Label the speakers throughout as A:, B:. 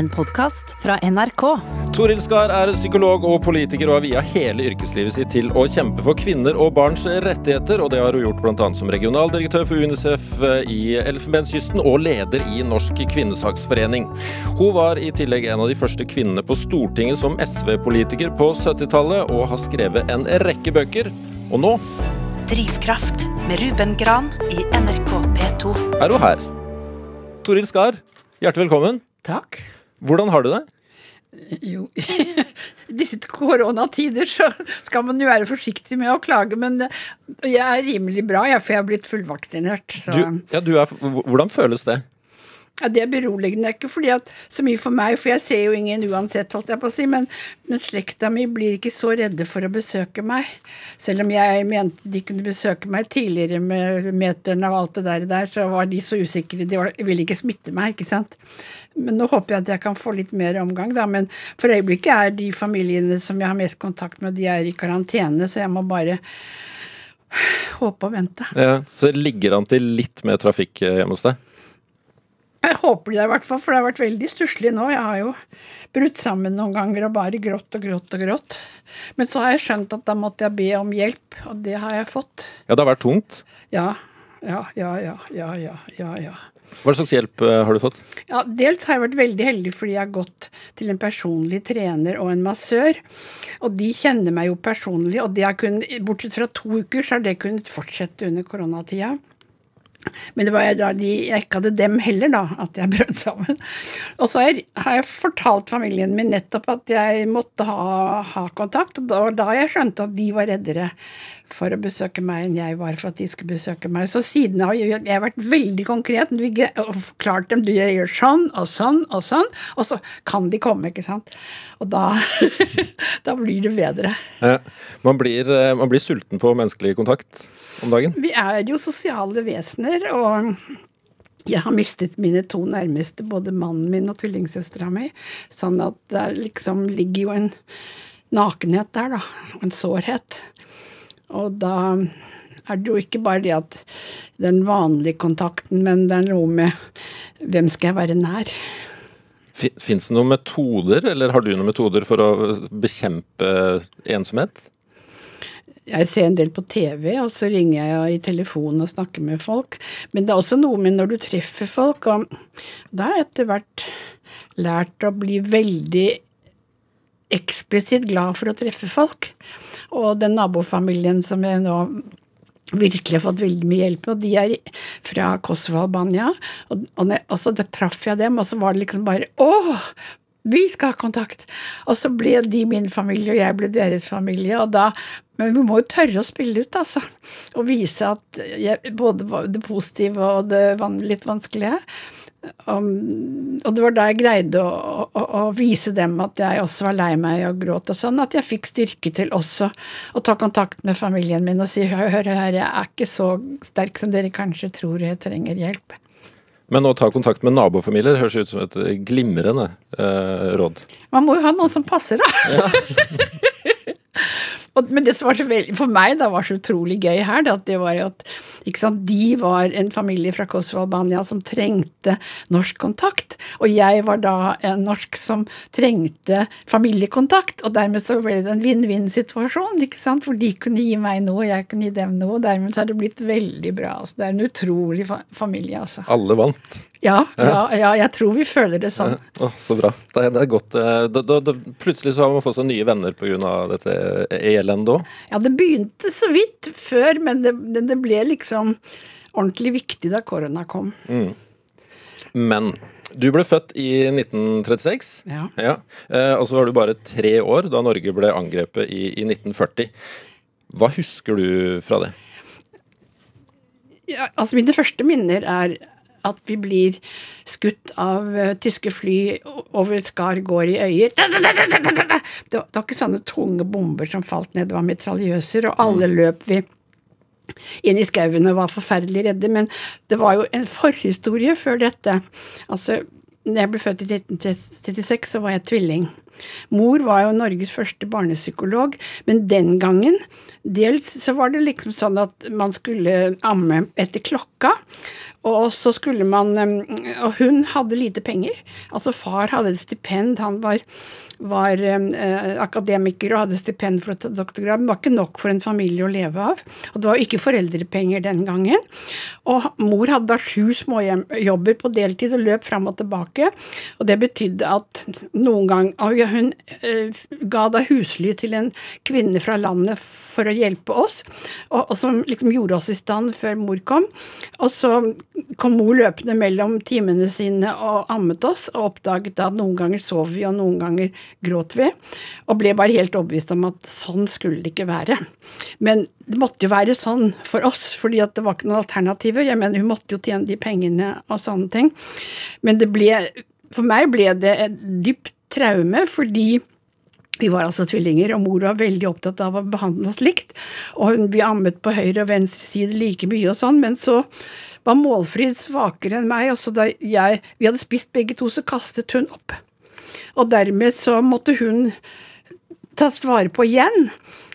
A: en podkast fra NRK.
B: Toril Skar er psykolog og politiker og har via hele yrkeslivet sitt til å kjempe for kvinner og barns rettigheter, og det har hun gjort bl.a. som regionaldirektør for UNICEF i Elfenbenskysten og leder i Norsk kvinnesaksforening. Hun var i tillegg en av de første kvinnene på Stortinget som SV-politiker på 70-tallet, og har skrevet en rekke bøker. Og nå
A: Drivkraft med Ruben Gran i NRK P2.
B: er hun her. Toril Skar, hjertelig velkommen.
C: Takk.
B: Hvordan har du det?
C: Jo, i disse koronatider så skal man jo være forsiktig med å klage, men jeg er rimelig bra, jeg, for jeg er blitt fullvaksinert. Så
B: Du, ja, du er, hvordan føles det?
C: ja, det er beroligende. Ikke fordi at så mye for meg, for jeg ser jo ingen uansett, holdt jeg på å si, men, men slekta mi blir ikke så redde for å besøke meg. Selv om jeg mente de kunne besøke meg tidligere med meteren og alt det der så var de så usikre. De ville ikke smitte meg, ikke sant. Men nå håper jeg at jeg kan få litt mer omgang, da. Men for øyeblikket er de familiene som jeg har mest kontakt med, de er i karantene, så jeg må bare håpe og vente.
B: Ja, så ligger an til litt mer trafikk eh, hjemme hos deg?
C: Jeg håper det i hvert fall, for det har vært veldig stusslig nå. Jeg har jo brutt sammen noen ganger og bare grått og grått og grått. Men så har jeg skjønt at da måtte jeg be om hjelp, og det har jeg fått.
B: Ja, det har vært tungt.
C: Ja, ja, ja, ja, ja, ja, ja.
B: Hva slags hjelp eh, har du fått?
C: Ja, Dels har jeg vært veldig heldig fordi jeg har gått til en personlig trener og en massør. Og de kjenner meg jo personlig, og det har kunnet, bortsett fra to uker så har det kunnet fortsette under koronatida. Men det var jeg da de, jeg ikke hadde dem heller, da, at jeg brøt sammen. Og så har har jeg fortalt familien min nettopp at jeg måtte ha, ha kontakt, og da da jeg skjønte at de var reddere for å besøke meg enn jeg var for at de skulle besøke meg. Så siden har jeg, jeg har vært veldig konkret og forklart dem du gjør sånn og sånn og sånn, og så kan de komme, ikke sant. Og da, da blir det bedre.
B: Ja, man, blir, eh, man blir sulten på menneskelig kontakt om dagen.
C: Vi er jo sosiale vesener, og jeg har mistet mine to nærmeste, både mannen min og tvillingsøstera mi, sånn at det liksom ligger jo en nakenhet der, da, og en sårhet. Og da er det jo ikke bare det at den vanlige kontakten, men det er noe med hvem skal jeg være nær?
B: Fins det noen metoder, eller har du noen metoder for å bekjempe ensomhet?
C: Jeg ser en del på TV, og så ringer jeg i telefonen og snakker med folk. Men det er også noe med når du treffer folk, og da har jeg etter hvert lært å bli veldig eksplisitt glad for å treffe folk. Og den nabofamilien som jeg nå virkelig har fått veldig mye hjelp og de er fra Kosovo, Albania. Og, og, og så traff jeg dem, og så var det liksom bare åh! Vi skal ha kontakt! Og så ble de min familie, og jeg ble deres familie. og da, Men vi må jo tørre å spille ut, altså. Og vise at jeg, både det positive og det litt vanskelige. Um, og det var da jeg greide å, å, å vise dem at jeg også var lei meg og gråt og sånn, at jeg fikk styrke til også å ta kontakt med familien min og si hør hør jeg er ikke så sterk som dere kanskje tror, jeg trenger hjelp.
B: Men å ta kontakt med nabofamilier høres ut som et glimrende eh, råd.
C: Man må jo ha noen som passer, da. Og, men det som var så veldig, for meg da var så utrolig gøy her, det, det var jo at sant, de var en familie fra Kosovo Albania som trengte norsk kontakt, og jeg var da en norsk som trengte familiekontakt, og dermed så ble det en vinn-vinn-situasjon, ikke sant, hvor de kunne gi meg noe, og jeg kunne gi dem noe, og dermed så har det blitt veldig bra. Altså, det er en utrolig fa familie, altså.
B: Alle vant.
C: Ja, ja, ja, jeg tror vi føler det sånn.
B: Å, så bra. Det er, det er godt. eh, Da, da, da, plutselig så har man fått seg nye venner pga. dette elendet òg.
C: Ja, det begynte så vidt før, men det, det, ble liksom ordentlig viktig da korona kom.
B: Men du ble født i 1936.
C: Ja.
B: Eh, og så var du bare tre år da Norge ble angrepet i, i 1940. Hva husker du fra det?
C: Ja, altså Mine første minner er at vi blir skutt av uh, tyske fly over Skar gård i Øyer. Det var, det var ikke sånne tunge bomber som falt ned, det var mitraljøser, og alle løp vi inn i skauen og var forferdelig redde. Men det var jo en forhistorie før dette. Altså, når jeg ble født i 1936, så var jeg tvilling. Mor var jo Norges første barnepsykolog, men den gangen dels så var det liksom sånn at man skulle amme etter klokka. Og så skulle man Og hun hadde lite penger. Altså far hadde et stipend, han var, var eh, akademiker og hadde stipend for å ta doktorgrad. Men var ikke nok for en familie å leve av. Og det var ikke foreldrepenger den gangen. Og mor hadde da sju småjobber på deltid og løp fram og tilbake. Og det betydde at noen gang Hun eh, ga da husly til en kvinne fra landet for å hjelpe oss, og, og som liksom gjorde oss i stand før mor kom. Og så kom mor løpende mellom timene sine og ammet oss, og oppdaget at noen ganger sov vi, og noen ganger gråt vi, og ble bare helt overbevist om at sånn skulle det ikke være. Men det måtte jo være sånn for oss, fordi det var ikke noen alternativer. Jeg mener, hun måtte jo tjene de pengene og sånne ting. Men det ble, for meg ble det et dypt traume, fordi vi var altså tvillinger, og mor var veldig opptatt av å behandle oss likt. Og vi ammet på høyre og venstre side like mye og sånn, men så var Målfrid svakere enn meg, og så da jeg, vi hadde spist begge to, så kastet hun opp. Og dermed så måtte hun tas vare på igjen.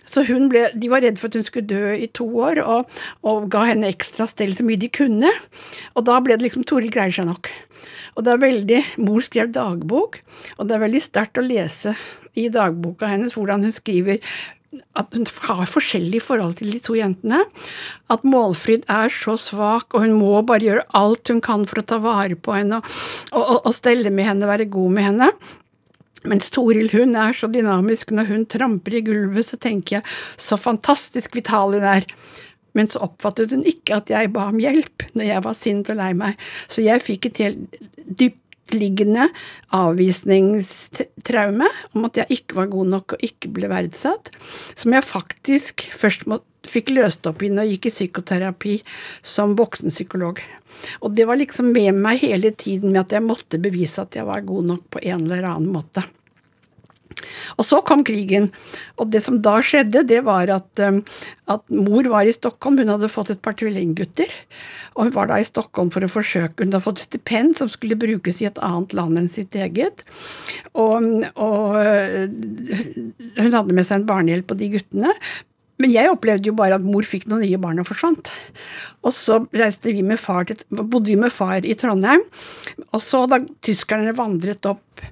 C: Så hun ble, De var redd for at hun skulle dø i to år, og, og ga henne ekstra stell så mye de kunne. Og da ble det liksom Toril greier seg nok. Og det er veldig, Mor skrev dagbok, og det er veldig sterkt å lese i dagboka hennes hvordan hun skriver at hun har forskjellig forhold til de to jentene. At Målfrid er så svak, og hun må bare gjøre alt hun kan for å ta vare på henne og, og, og stelle med henne, være god med henne. Mens Toril hun er så dynamisk. Når hun tramper i gulvet, så tenker jeg så fantastisk vital hun er. Men så oppfattet hun ikke at jeg ba om hjelp når jeg var sint og lei meg. Så jeg fikk et helt dypt dyptliggende avvisningstraume om at jeg ikke var god nok og ikke ble verdsatt, som jeg faktisk først må, fikk løst opp i når jeg gikk i psykoterapi som voksenpsykolog. Og det var liksom med meg hele tiden med at jeg måtte bevise at jeg var god nok på en eller annen måte. Og så kom krigen, og det som da skjedde, det var at, um, at mor var i Stockholm, hun hadde fått et par tvillinggutter, og hun var da i Stockholm for å forsøke. Hun hadde fått stipend som skulle brukes i et annet land enn sitt eget, og, og hun hadde med seg en barnehjelp på de guttene, men jeg opplevde jo bare at mor fikk noen nye barn og forsvant. Og så vi til, bodde vi med far i Trondheim. Og så da tyskerne vandret opp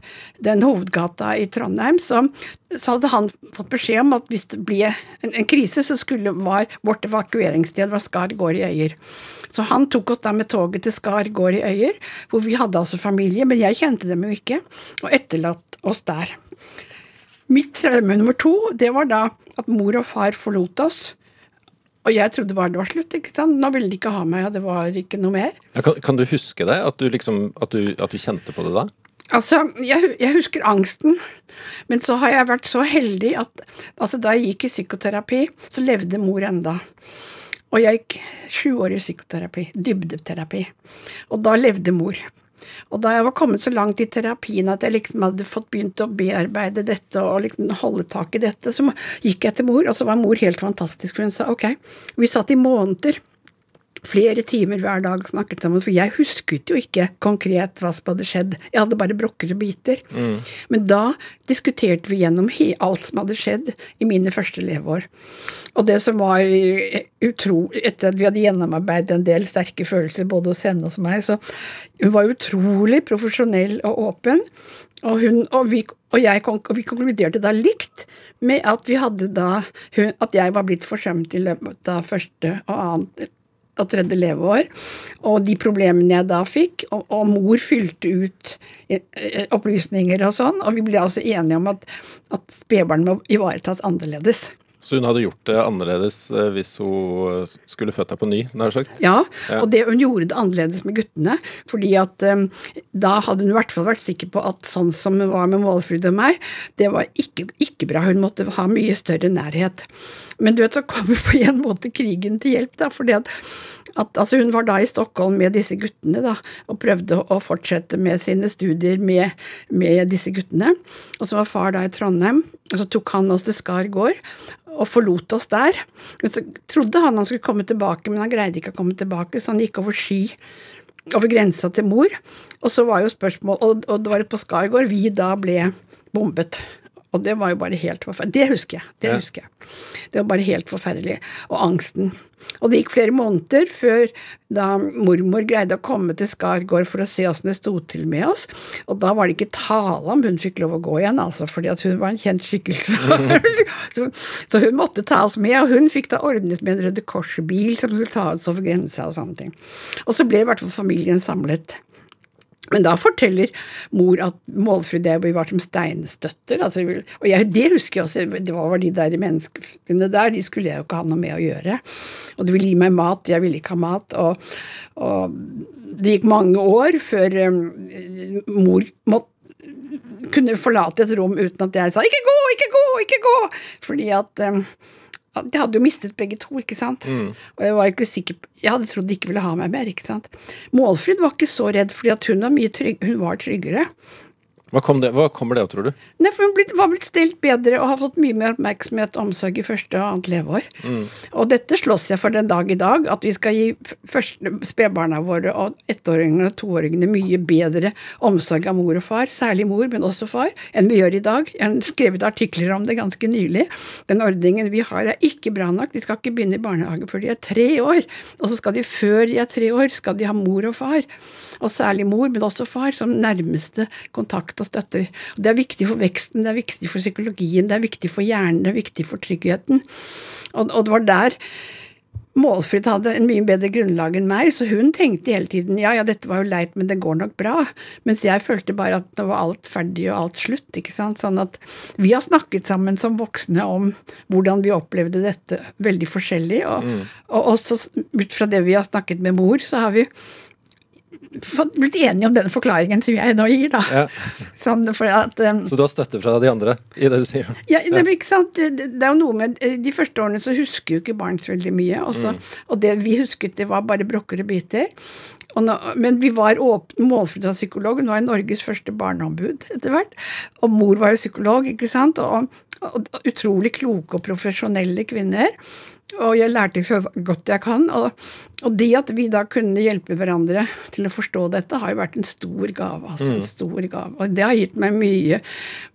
C: den hovedgata i Trondheim, så, så hadde han fått beskjed om at hvis det ble en, en krise, så skulle var vårt evakueringssted var Skar gård i Øyer. Så han tok oss da med toget til Skar gård i Øyer, hvor vi hadde altså familie, men jeg kjente dem jo ikke, og etterlatt oss der. Mitt traume nummer to, det var da at mor og far forlot oss. Og jeg trodde bare det var slutt. ikke sant? Nå ville de ikke ha meg, og det var ikke noe mer.
B: Ja, kan, kan, du huske det? At du, liksom, at, du, at du, kjente på det da?
C: Altså, jeg, jeg, husker angsten, men så har jeg vært så heldig at altså, da jeg gikk i psykoterapi, så levde mor enda. Og jeg gikk sju år i psykoterapi, dybdeterapi, og da levde mor. Og da jeg var kommet så langt i terapien at jeg liksom hadde fått begynt å bearbeide dette og liksom holde tak i dette, så gikk jeg til mor, og så var mor helt fantastisk, for hun sa ok. Vi satt i måneder flere timer hver dag snakket sammen, for jeg husket jo ikke konkret hva som hadde skjedd. Jeg hadde bare brokker og biter. Mm. Men da diskuterte vi gjennom alt som hadde skjedd i mine første leveår. Og det som var utrolig Etter at vi hadde gjennomarbeidet en del sterke følelser både hos henne og hos meg, så hun var utrolig profesjonell og åpen. Og, hun, og, vi, og, jeg, og, vi, konkluderte da likt med at vi hadde da hun, At jeg var blitt forsømt i løpet av første og annet og tredje leveår. Og de problemene jeg da fikk, og, og mor fylte ut eh, eh, opplysninger og sånn, og vi ble altså enige om at, at spedbarn må ivaretas annerledes.
B: Så hun hadde gjort det annerledes eh, hvis hun skulle født deg på ny? nær sagt?
C: Ja, og det, hun gjorde det annerledes med guttene. fordi at um, da hadde hun i hvert fall vært sikker på at sånn som hun var med Målfrid og meg, det var ikke, ikke bra. Hun måtte ha mye større nærhet. Men du vet, så kommer på en måte krigen til hjelp, da. fordi at, at, altså Hun var da i Stockholm med disse guttene da, og prøvde å fortsette med sine studier med, med disse guttene. Og så var far da i Trondheim, og så tok han oss til Skar gård og forlot oss der. Men så trodde han han skulle komme tilbake, men han greide ikke å komme tilbake, så han gikk over ski over grensa til mor. Og så var jo spørsmål, og, og det var på Skargård vi da ble bombet. Og det var jo bare helt forferdelig. Det husker jeg. Det husker jeg. Det var bare helt forferdelig. Og angsten. Og det gikk flere måneder før da mormor greide å komme til Skargård for å se åssen det sto til med oss. Og da var det ikke tale om hun fikk lov å gå igjen, altså, fordi at hun var en kjent skikkelse. så, så hun måtte ta oss med, og hun fikk da ordnet med en Røde Kors-bil som skulle ta oss over grensa og sånne ting. Og så ble i hvert fall familien samlet. Men da forteller mor at Målfrid jeg var som steinstøtter. Altså, og jeg, det husker jeg også, det var de der menneskene der, de skulle jeg jo ikke ha noe med å gjøre. Og de ville gi meg mat, jeg ville ikke ha mat. Og, og det gikk mange år før um, mor måtte kunne forlate et rom uten at jeg sa 'ikke gå, ikke gå, ikke gå', fordi at um, jeg hadde jo mistet begge to, ikke sant. Og jeg var ikke sikker jeg hadde trodd de ikke ville ha meg mer, ikke sant. Målfrid var ikke så redd, fordi at hun var mye trygg, hun var tryggere.
B: Hva, kom det, hva kommer det av, tror du?
C: Nei, for hun blitt, var blitt stelt bedre og har fått mye mer oppmerksomhet og omsorg i første og annet leveår. Og dette slåss jeg for den dag i dag, at vi skal gi første spedbarna våre og ettåringene og toåringene mye bedre omsorg av mor og far, særlig mor, men også far, enn vi gjør i dag. Jeg har skrevet artikler om det ganske nylig. Den ordningen vi har er ikke bra nok. De skal ikke begynne i barnehage før de er tre år. Og så skal de før de er tre år, skal de ha mor og far. Og særlig mor, men også far, som nærmeste kontakt og støtter. Det er viktig for veksten, det er viktig for psykologien, det er viktig for hjernen, det er viktig for tryggheten. Og, og det var der Målfrid hadde en mye bedre grunnlag enn meg, så hun tenkte hele tiden ja, ja, dette var jo leit, men det går nok bra. Mens jeg følte bare at det var alt ferdig og alt slutt, ikke sant. Sånn at vi har snakket sammen som voksne om hvordan vi opplevde dette veldig forskjellig, og, og også ut fra det vi har snakket med mor, så har vi blitt enige om den forklaringen som jeg nå gir, da.
B: Ja.
C: Sånn for at um,
B: Så du har støtte fra de andre i det du sier?
C: ja, det, ikke sant? Det, det er jo noe med De første årene så husker jo ikke barn så veldig mye. Også, Og det vi husket, det var bare brokker og biter. Og nå, men vi var åp- av psykolog. Hun var Norges første barneombud etter hvert. Og mor var jo psykolog, ikke sant. Og, og, og utrolig kloke og profesjonelle kvinner. Og jeg lærte så godt jeg kan. Og, og det at vi da kunne hjelpe hverandre til å forstå dette, har jo vært en stor gave. altså en stor gave. Og det har gitt meg mye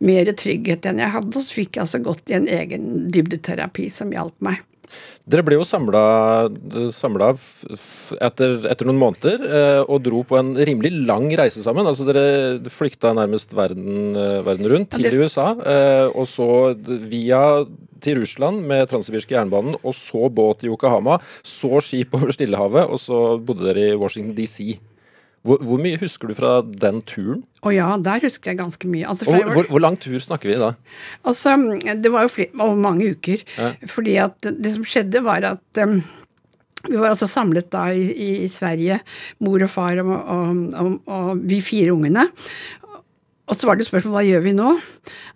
C: mer trygghet enn jeg hadde. Og så fikk jeg altså gått i en egen dybdeterapi som hjalp meg.
B: Dere ble jo samla etter, etter noen måneder eh, og dro på en rimelig lang reise sammen. Altså Dere flykta nærmest verden, eh, verden rundt til
C: Ja,
B: USA, eh, og så via til Russland med transsibirske jernbanen, og så båt i Yokohama, så skip over Stillehavet, og så bodde dere i Washington DC. Hvor, hvor mye husker du fra den turen?
C: Og ja, der husker jeg ganske mye. Altså, var-
B: hvor, hvor lang tur snakker vi da?
C: Altså, det var jo flere, over mange uker. Fordi at det som skjedde, var at um, vi var altså samlet da i, i, i Sverige, mor og far og, og, og, og vi fire ungene. Og så var det spørsmål hva gjør vi nå?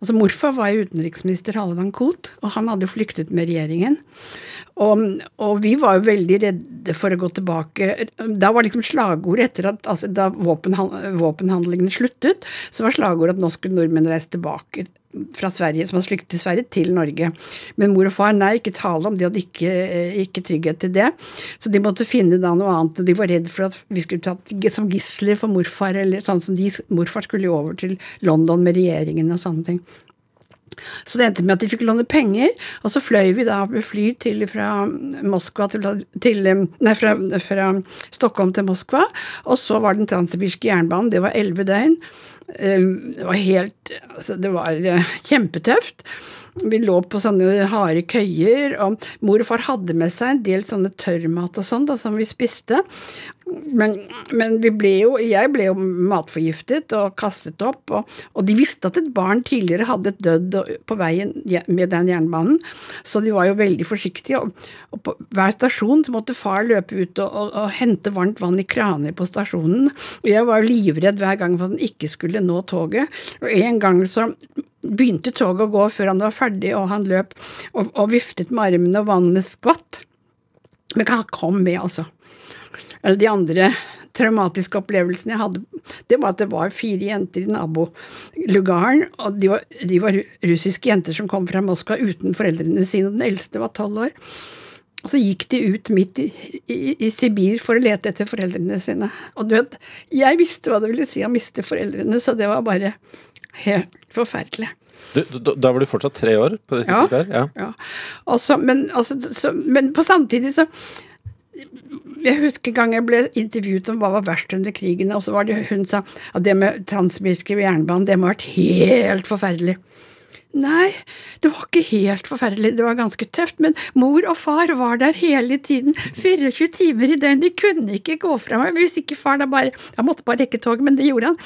C: Altså Morfar var jo utenriksminister Halvdan Koht, og han hadde flyktet med regjeringen. Og, og vi var jo veldig redde for å gå tilbake. Da var liksom slagordet etter at altså Da våpenhan- våpenhandlingene sluttet, så var slagordet at nå skulle nordmenn reise tilbake fra Sverige, som hadde flyktet til Sverige, til Norge. Men mor og far, nei, ikke tale om, de hadde ikke, ikke trygghet til det. Så de måtte finne da noe annet. De var redd for at vi skulle tatt som gisler for morfar, eller sånn som de, morfar skulle jo over til London med regjeringen og sånne ting. Så det endte med at de fikk låne penger, og så fløy vi da med fly til fra Moskva til, til Nei, fra, fra Stockholm til Moskva, og så var den transsibirske jernbanen, det var elleve døgn. Eh, Det var helt altså Det var eh, kjempetøft. Vi lå på sånne harde køyer, og mor og far hadde med seg en del sånne tørrmat og sånn som vi spiste. Men, men vi ble jo, jeg ble jo matforgiftet og kastet opp, og, og de visste at et barn tidligere hadde dødd på veien med den jernbanen, så de var jo veldig forsiktige. Og, og på hver stasjon så måtte far løpe ut og, og, og hente varmt vann i kraner på stasjonen. Og jeg var jo livredd hver gang for at han ikke skulle nå toget. Og en gang så begynte toget å gå før han var ferdig, og han løp og, og viftet med armene, og vannet skvatt. Men han kom med, altså. Eller de andre traumatiske opplevelsene jeg hadde, det var at det var fire jenter i nabolugaren, og de var, de var russiske jenter som kom fra Moskva uten foreldrene sine, og den eldste var tolv år. Og så gikk de ut midt i, i, i Sibir for å lete etter foreldrene sine. Og du vet, jeg visste hva det ville si å miste foreldrene, så det var bare Helt forferdelig.
B: Du, da, da var du fortsatt tre år på det
C: Ja.
B: der? Ja.
C: Ja. Også, men, også, så, men på samtidig så Jeg husker en gang jeg ble intervjuet om hva var verst under krigen, og så var det hun sa at det med ved jernbanen, det må ha vært helt forferdelig. Nei, det var ikke helt forferdelig, det var ganske tøft, men mor og far var der hele tiden, 24 timer i døgnet, de kunne ikke gå fra meg hvis ikke far da bare Han måtte bare rekke toget, men det gjorde han.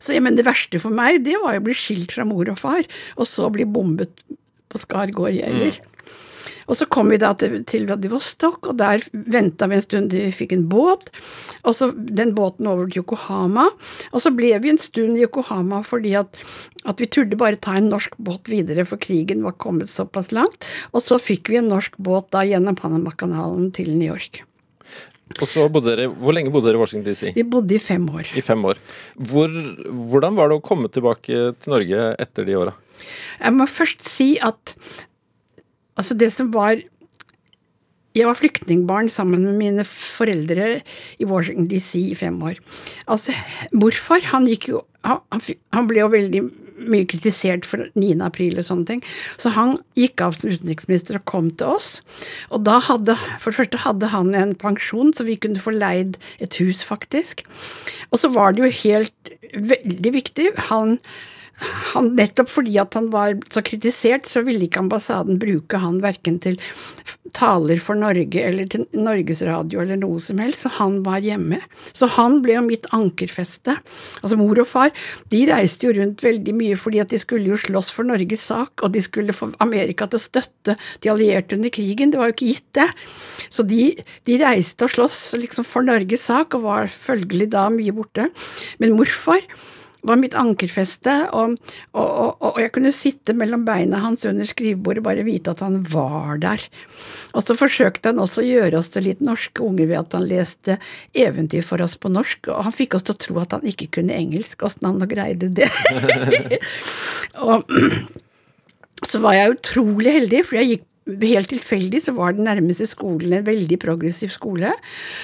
C: Så jeg mener, det verste for meg, det var å bli skilt fra mor og far, og så bli bombet på Skargård Gjever. Og så kom vi da til, til Vladivostok, og der venta vi en stund til vi fikk en båt. Og så den båten over til Yokohama. Og så ble vi en stund i Yokohama fordi at, at vi turde bare ta en norsk båt videre, for krigen var kommet såpass langt. Og så fikk vi en norsk båt da gjennom Panamakanalen til New York.
B: Og så bodde dere, Hvor lenge bodde dere i Washington DC?
C: Vi bodde i fem år.
B: I fem år. Hvor, hvordan var det å komme tilbake til Norge etter de åra?
C: Jeg må først si at altså det som var Jeg var flyktningbarn sammen med mine foreldre i Washington DC i fem år. Altså, morfar, han jo han han ble jo veldig mye kritisert for 9. april og sånne ting, så han gikk av som utenriksminister og kom til oss. Og da hadde For det første hadde han en pensjon, så vi kunne få leid et hus, faktisk. Og så var det jo helt veldig viktig. Han han, nettopp fordi at han var så kritisert, så ville ikke ambassaden bruke han verken til taler for Norge eller til Norges Radio eller noe som helst, så han var hjemme. Så han ble jo mitt ankerfeste. Altså mor og far, de reiste jo rundt veldig mye fordi at de skulle jo slåss for Norges sak, og de skulle få Amerika til å støtte de allierte under krigen. Det var jo ikke gitt, det. Så de, de reiste og sloss liksom for Norges sak, og var følgelig da mye borte. Men morfar var mitt ankerfeste, og, og, og, og jeg kunne sitte mellom beina hans under skrivebordet og bare vite at han var der. Og så forsøkte han også å gjøre oss til litt norske unger ved at han leste eventyr for oss på norsk, og han fikk oss til å tro at han ikke kunne engelsk, åssen han nå greide det. og så var jeg utrolig heldig, for jeg gikk Helt tilfeldig så var den nærmeste skolen en veldig progressiv skole.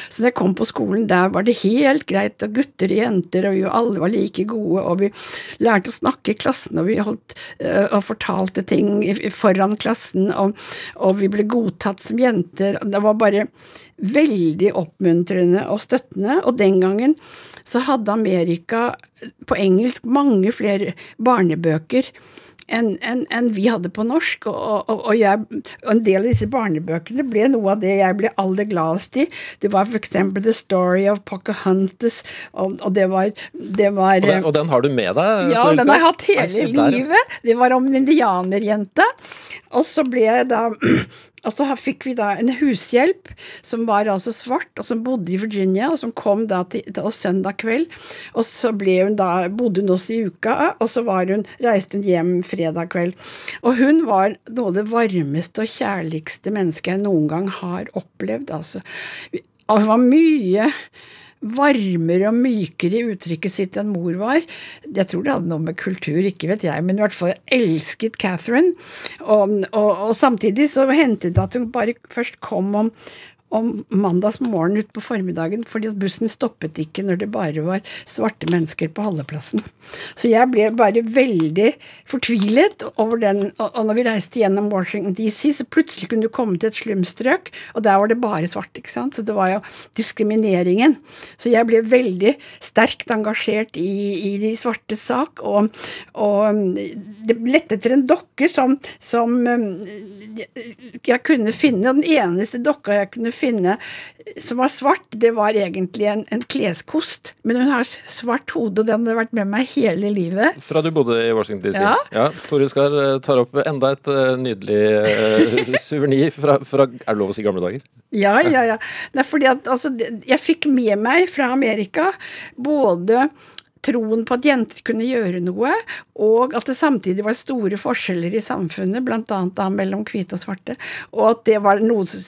C: Så da jeg kom på skolen, der var det helt greit, og gutter og jenter, og vi alle var like gode, og vi lærte å snakke i klassen, og vi holdt øh, og fortalte ting foran klassen, og, og vi ble godtatt som jenter. Det var bare veldig oppmuntrende og støttende, og den gangen så hadde Amerika på engelsk mange flere barnebøker enn en, en vi hadde på norsk. Og, og, og, jeg, og en del av disse barnebøkene ble noe av det jeg ble aller gladest i. Det var eksempel The Story of Pocahontas, og, det var, det var
B: den- og den har du med deg?
C: ja, den har jeg hatt hele livet. Det var om en indianerjente. Og så ble jeg da Og så fikk vi da en hushjelp som var altså svart, og som bodde i Virginia, og som kom da til, til oss søndag kveld. Og så hun da, bodde hun hos i uka, og så hun, reiste hun hjem fredag kveld. Og hun var noe av det varmeste og kjærligste mennesket jeg noen gang har opplevd, altså. Og hun var mye varmere og mykere i uttrykket sitt enn mor var. Jeg tror det hadde noe med kultur, ikke vet jeg, men i hvert fall elsket Catherine. Og, og, og samtidig så hendte det at hun bare først kom om om mandagsmorgen utpå formiddagen, fordi bussen stoppet ikke når det bare var svarte mennesker på holdeplassen. Så jeg ble bare veldig fortvilet over den, og når vi reiste gjennom Washington DC, så plutselig kunne du komme til et slumstrøk, og der var det bare svarte, ikke sant. Så det var jo diskrimineringen. Så jeg ble veldig sterkt engasjert i, i de svartes sak, og, og det lette etter en dokke som, som um, jeg kunne finne, og den eneste dokka jeg kunne finne som var svart, det var egentlig en, en kleskost. Men hun har svart hode, og den hadde vært med meg hele livet.
B: Fra du bodde i Washington DC.
C: Ja.
B: ja Tore Skar eh, tar opp enda et eh, nydelig uh, suvenir fra, fra Er det lov å si gamle dager?
C: Ja, ja, ja. Det er fordi at altså, jeg fikk med meg fra Amerika både troen på at jenter kunne gjøre noe, og at det samtidig var store forskjeller i samfunnet, blant annet da mellom hvite og svarte, og at det var noe som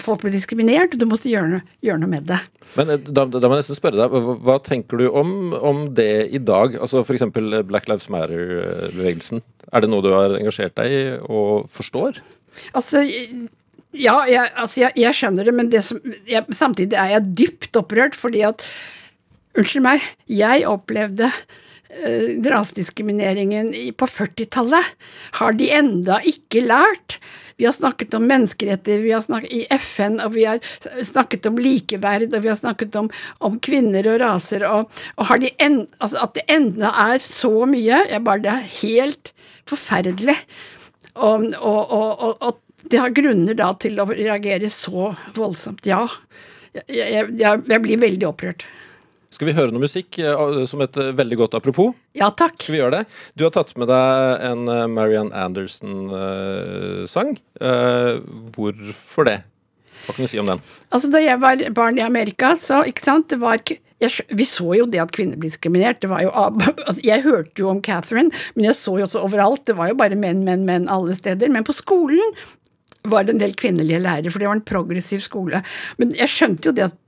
C: Folk ble diskriminert, og du måtte gjøre noe, gjøre noe med det.
B: Men eh, da, da må jeg nesten spørre deg, hva, hva tenker du om, om det i dag? Altså F.eks. Black Lives Matter-bevegelsen. Er det noe du har engasjert deg i og forstår?
C: Altså, ja, jeg, altså jeg, jeg skjønner det, men det som, jeg, samtidig er jeg dypt opprørt, fordi at Unnskyld meg, jeg opplevde
D: eh, rasediskrimineringen på 40-tallet, har de enda ikke lært. Vi har snakket om menneskerettigheter vi har snakket i FN, og vi har snakket om likeverd, og vi har snakket om, om kvinner og raser, og, og de en, altså at det enda er så mye, jeg bare, det er helt forferdelig. Og, og, og, det har grunner da til å reagere så voldsomt, ja. Jeg, jeg, jeg blir veldig opprørt.
B: Skal vi høre noe musikk eh, som et eh, veldig godt apropos?
D: Ja takk.
B: Skal vi gjøre det? Du har tatt med deg en Marian Marianne Anderson-sang. hvorfor det? Hva kan du si om den?
D: Altså Da jeg var barn i Amerika, så ikke sant, det var ikke jeg, vi så jo det at kvinner blir diskriminert. Det var jo, altså jeg hørte jo om Catherine, men jeg så jo også overalt. Det var jo bare menn, menn, menn alle steder. Men på skolen var det en del kvinnelige lærere, for det var en progressiv skole. Men jeg skjønte jo det at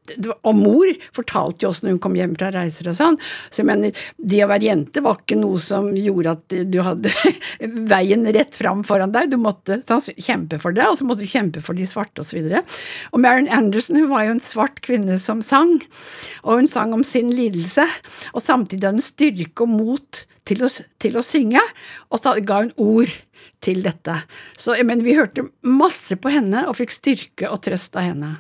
D: Og mor fortalte jo oss når hun kom hjem fra reiser og sånn. Så jeg mener, det å være jente var ikke noe som gjorde at du hadde veien rett fram foran deg. Du måtte sånn, kjempe for det, og så måtte du kjempe for de svarte osv. Og, så og Marian Anderson hun var jo en svart kvinne som sang, og hun sang om sin lidelse. Og samtidig hadde hun styrke og mot til å, til å synge, og så ga hun ord til dette. Så men vi hørte masse på henne og fikk styrke og trøst av henne.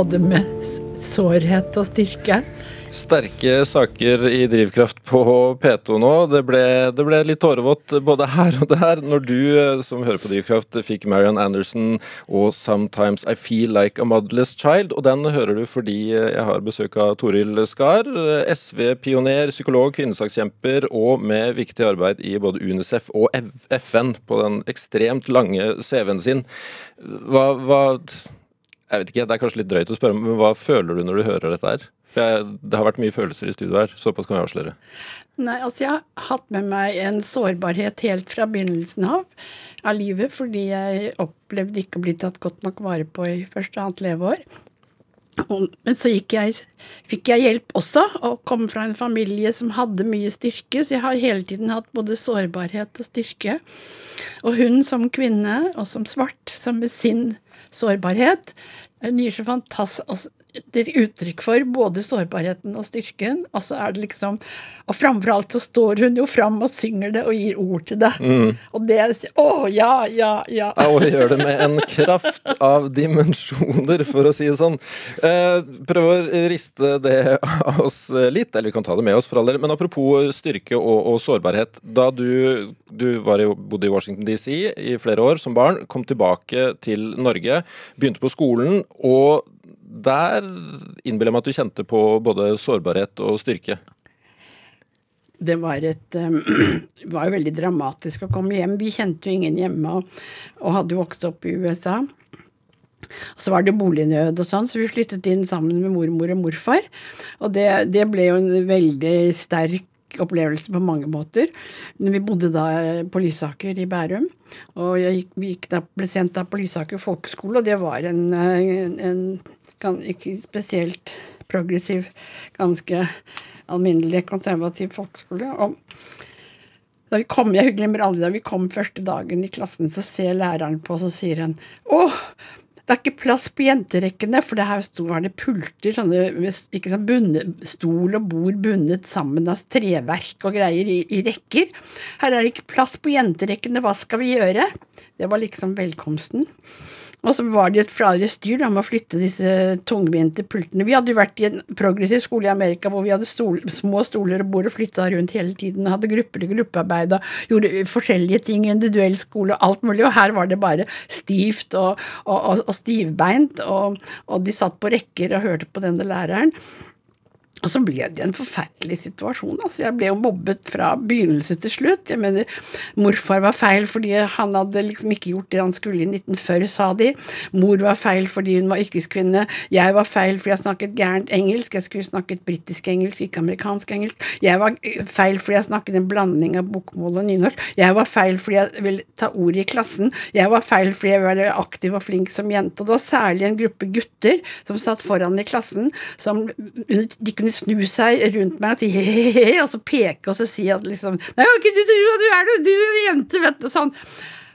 D: Både med sårhet og styrke.
B: Sterke saker i Drivkraft på P2 nå. Det ble, det ble litt tårevått både her og der når du eh, som hører på Drivkraft fikk Marian Anderson og 'Sometimes I Feel Like a Motherless Child'. Og den hører du fordi jeg har besøk av Toril Skar, eh, SV-pioner, psykolog, kvinnesakskjemper og med viktig arbeid i både UNICEF og FN på den ekstremt lange CV-en sin. Hva, hva Jeg vet ikke, Det er kanskje litt drøyt å spørre, men hva føler du når du hører dette her? For jeg, Det har vært mye følelser i studio her, såpass kan vi avsløre.
C: Nei, altså jeg har hatt med meg en sårbarhet helt fra begynnelsen av av livet, fordi jeg opplevde ikke å bli tatt godt nok vare på i første og annet leveår. Men så jeg, fikk jeg hjelp også, og kom fra en familie som hadde mye styrke, så jeg har hele tiden hatt både sårbarhet og styrke. Og hun som kvinne, og som svart, som med sin sårbarhet, hun gir så fantastisk et uttrykk for både sårbarheten og styrken, og så er det liksom Og framfor alt så står hun jo fram og synger det og gir ord til det. Og det Å, ja, ja, ja.
B: Ja, og gjør det med en kraft av dimensjoner, for å si det sånn. Eh, prøv å riste det av oss litt, eller vi kan ta det med oss for all del. Men apropos styrke og, og sårbarhet. Da du, du var i, bodde i Washington DC i flere år som barn, kom tilbake til Norge, begynte på skolen, og der innbiller jeg meg at du kjente på både sårbarhet og styrke.
C: Det var, et, um, var jo veldig dramatisk å komme hjem. Vi kjente jo ingen hjemme og, hadde vokst opp i USA. Og så var det bolignød og sånn, så vi flyttet inn sammen med mormor og morfar. Og det, det ble jo en veldig sterk opplevelse på mange måter. Vi bodde da på Lysaker i Bærum, og jeg gikk, vi gikk da, ble sendt da på Lysaker folkeskole, og det var en, en, en ikke spesielt progressiv, ganske alminnelig konservativ folkeskole. Og da vi kom, jeg glemmer aldri da vi kom første dagen i klassen, så ser læreren på og sier han Å, det er ikke plass på jenterekkene, for det her sto, var det pulter, sånne ikke sånn bunne, stol og bord bundet sammen av treverk og greier i, i rekker. Her er det ikke plass på jenterekkene, hva skal vi gjøre? Det var liksom velkomsten. Og så var det et flere styr da, med å flytte disse tungvinte pultene. Vi hadde jo vært i en progressiv skole i Amerika hvor vi hadde stol, små stoler og bord og flytta rundt hele tiden hadde grupper og gruppearbeid og gjorde forskjellige ting, individuell skole og alt mulig, og her var det bare stivt og, og, og, og stivbeint, og, og de satt på rekker og hørte på denne læreren. Og så ble det en forferdelig situasjon. altså Jeg ble jo mobbet fra begynnelse til slutt. Jeg mener, Morfar var feil fordi han hadde liksom ikke gjort det han skulle i 1940, sa de. Mor var feil fordi hun var yrkeskvinne. Jeg var feil fordi jeg snakket gærent engelsk. Jeg skulle snakket britisk engelsk, ikke amerikansk engelsk. Jeg var feil fordi jeg snakket en blanding av bokmål og nynorsk. Jeg var feil fordi jeg ville ta ordet i klassen. Jeg var feil fordi jeg var aktiv og flink som jente. Og det var særlig en gruppe gutter som satt foran i klassen, som de kunne snu seg rundt meg og si he-he-he, og så peke og så si at liksom Nei, ikke du tro at du er du, du er en jente, vet du, sånn.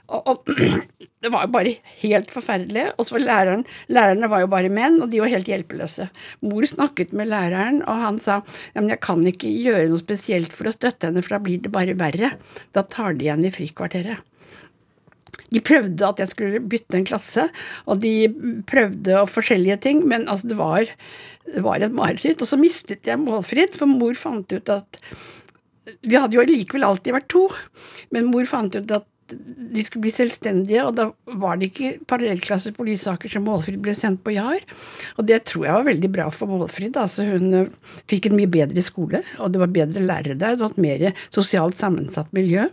C: Og, og det var jo bare helt forferdelig. Og så var læreren Lærerne var jo bare menn, og de var helt hjelpeløse. Mor snakket med læreren, og han sa ja, men jeg kan ikke gjøre noe spesielt for å støtte henne, for da blir det bare verre. Da tar de igjen i frikvarteret. De prøvde at jeg skulle bytte en klasse, og de prøvde forskjellige ting, men altså det var, det var et mareritt. Og så mistet jeg målfritt, for mor fant ut at Vi hadde jo likevel alltid vært to, men mor fant ut at de skulle bli selvstendige, og da var det ikke parallellklasser på Lysaker som Målfrid ble sendt på JAR. Og det tror jeg var veldig bra for Målfrid. Altså hun eh, fikk en mye bedre skole, og det var bedre lærere der, det var et mer sosialt sammensatt miljø.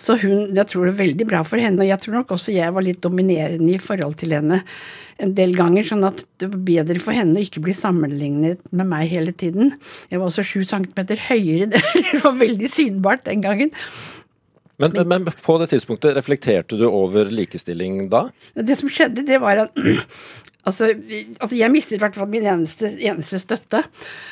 C: Så hun, jeg tror det var veldig bra for henne, og jeg tror nok også jeg var litt dominerende i forhold til henne en del ganger, sånn at det var bedre for henne å ikke bli sammenlignet med meg hele tiden. Jeg var også sju centimeter høyere, det var veldig synbart den gangen.
B: Men, men, på det tidspunktet, reflekterte du over likestilling da?
C: Det som skjedde, det var at Altså, altså jeg mistet i hvert fall min eneste, eneste støtte,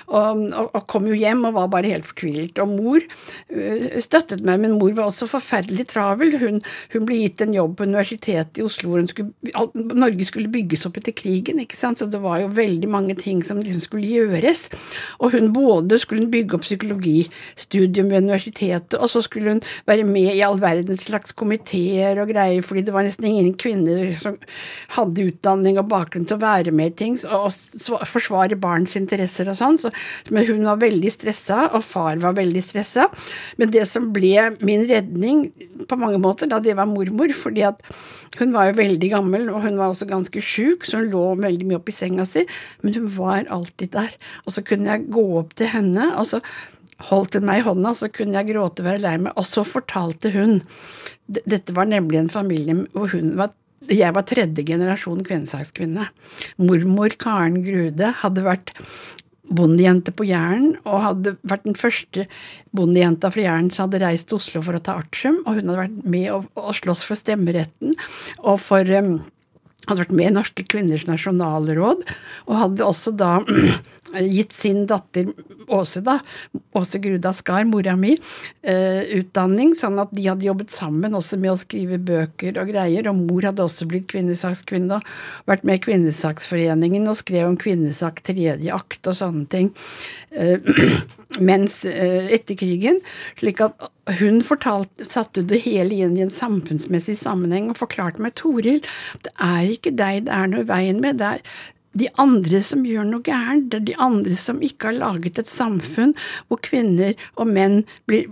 C: og, og, og, kom jo hjem og var bare helt fortvilet. Og mor uh, støttet meg, men mor var også forferdelig travel. Hun, hun, ble gitt en jobb på Universitetet i Oslo hvor skulle, Norge skulle bygges opp etter krigen, ikke sant, så det var jo veldig mange ting som liksom skulle gjøres. Og hun både skulle bygge opp psykologistudium ved universitetet, og så skulle hun være med i all verdens slags komiteer og greier, fordi det var nesten ingen kvinner som hadde utdanning og bakgrunn til å være med i ting og forsvare barns interesser og sånn. Så, men hun var veldig stressa, og far var veldig stressa. Men det som ble min redning på mange måter, da det var mormor, fordi at hun var jo veldig gammel, og hun var også ganske sjuk, så hun lå veldig mye oppi senga si, men hun var alltid der. Og så kunne jeg gå opp til henne, og så holdt hun meg i hånda, så kunne jeg gråte og være lei meg, og så fortalte hun Dette var nemlig en familie hvor hun var jeg var tredje generasjon kvinnesakskvinne. Mormor Karen Grude hadde vært bondejente på Jæren, og hadde vært den første bondejenta fra Jæren som hadde reist til Oslo for å ta artium, og hun hadde vært med og, slåss for stemmeretten og for um, hadde vært med i Norske kvinners nasjonalråd, og hadde også da gitt sin datter Åse, da, Åse Gruda Skar, mora mi, eh, utdanning, sånn at de hadde jobbet sammen også med å skrive bøker og greier, og mor hadde også blitt kvinnesakskvinne og vært med i Kvinnesaksforeningen og skrev om kvinnesak tredje akt og sånne ting. Eh, mens eh, etter krigen, slik at hun fortalte, satte det hele inn i en samfunnsmessig sammenheng og forklarte meg Toril, det er ikke deg det er noe i veien med, det er de andre som gjør noe gærent, det er de andre som ikke har laget et samfunn hvor kvinner og menn blir,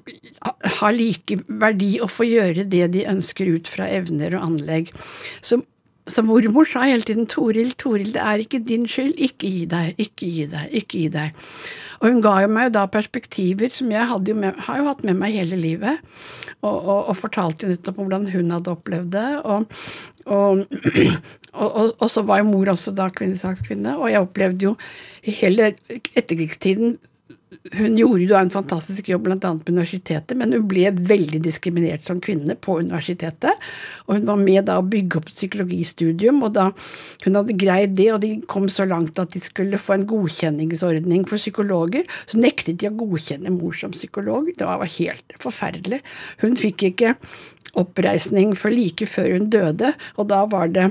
C: har like verdi og får gjøre det de ønsker ut fra evner og anlegg. Så så mormor sa hele tiden 'Toril, Toril, det er ikke din skyld. Ikke gi deg, ikke gi deg, ikke gi deg'. Og hun ga jo meg da perspektiver som jeg jo med, har jo hatt med meg hele livet, og, og, og fortalte nettopp om hvordan hun hadde opplevd det. Og, og, så var jo mor også da kvinnesakskvinne, og jeg opplevde jo hele etterkrigstiden hun gjorde jo en fantastisk jobb bl.a. på universitetet, men hun ble veldig diskriminert som kvinne på universitetet. Og hun var med da å bygge opp psykologistudium, og da hun hadde greid det, og de kom så langt at de skulle få en godkjenningsordning for psykologer, så nektet de å godkjenne mor som psykolog. Det var helt forferdelig. Hun fikk ikke oppreisning for like før hun døde, og da var det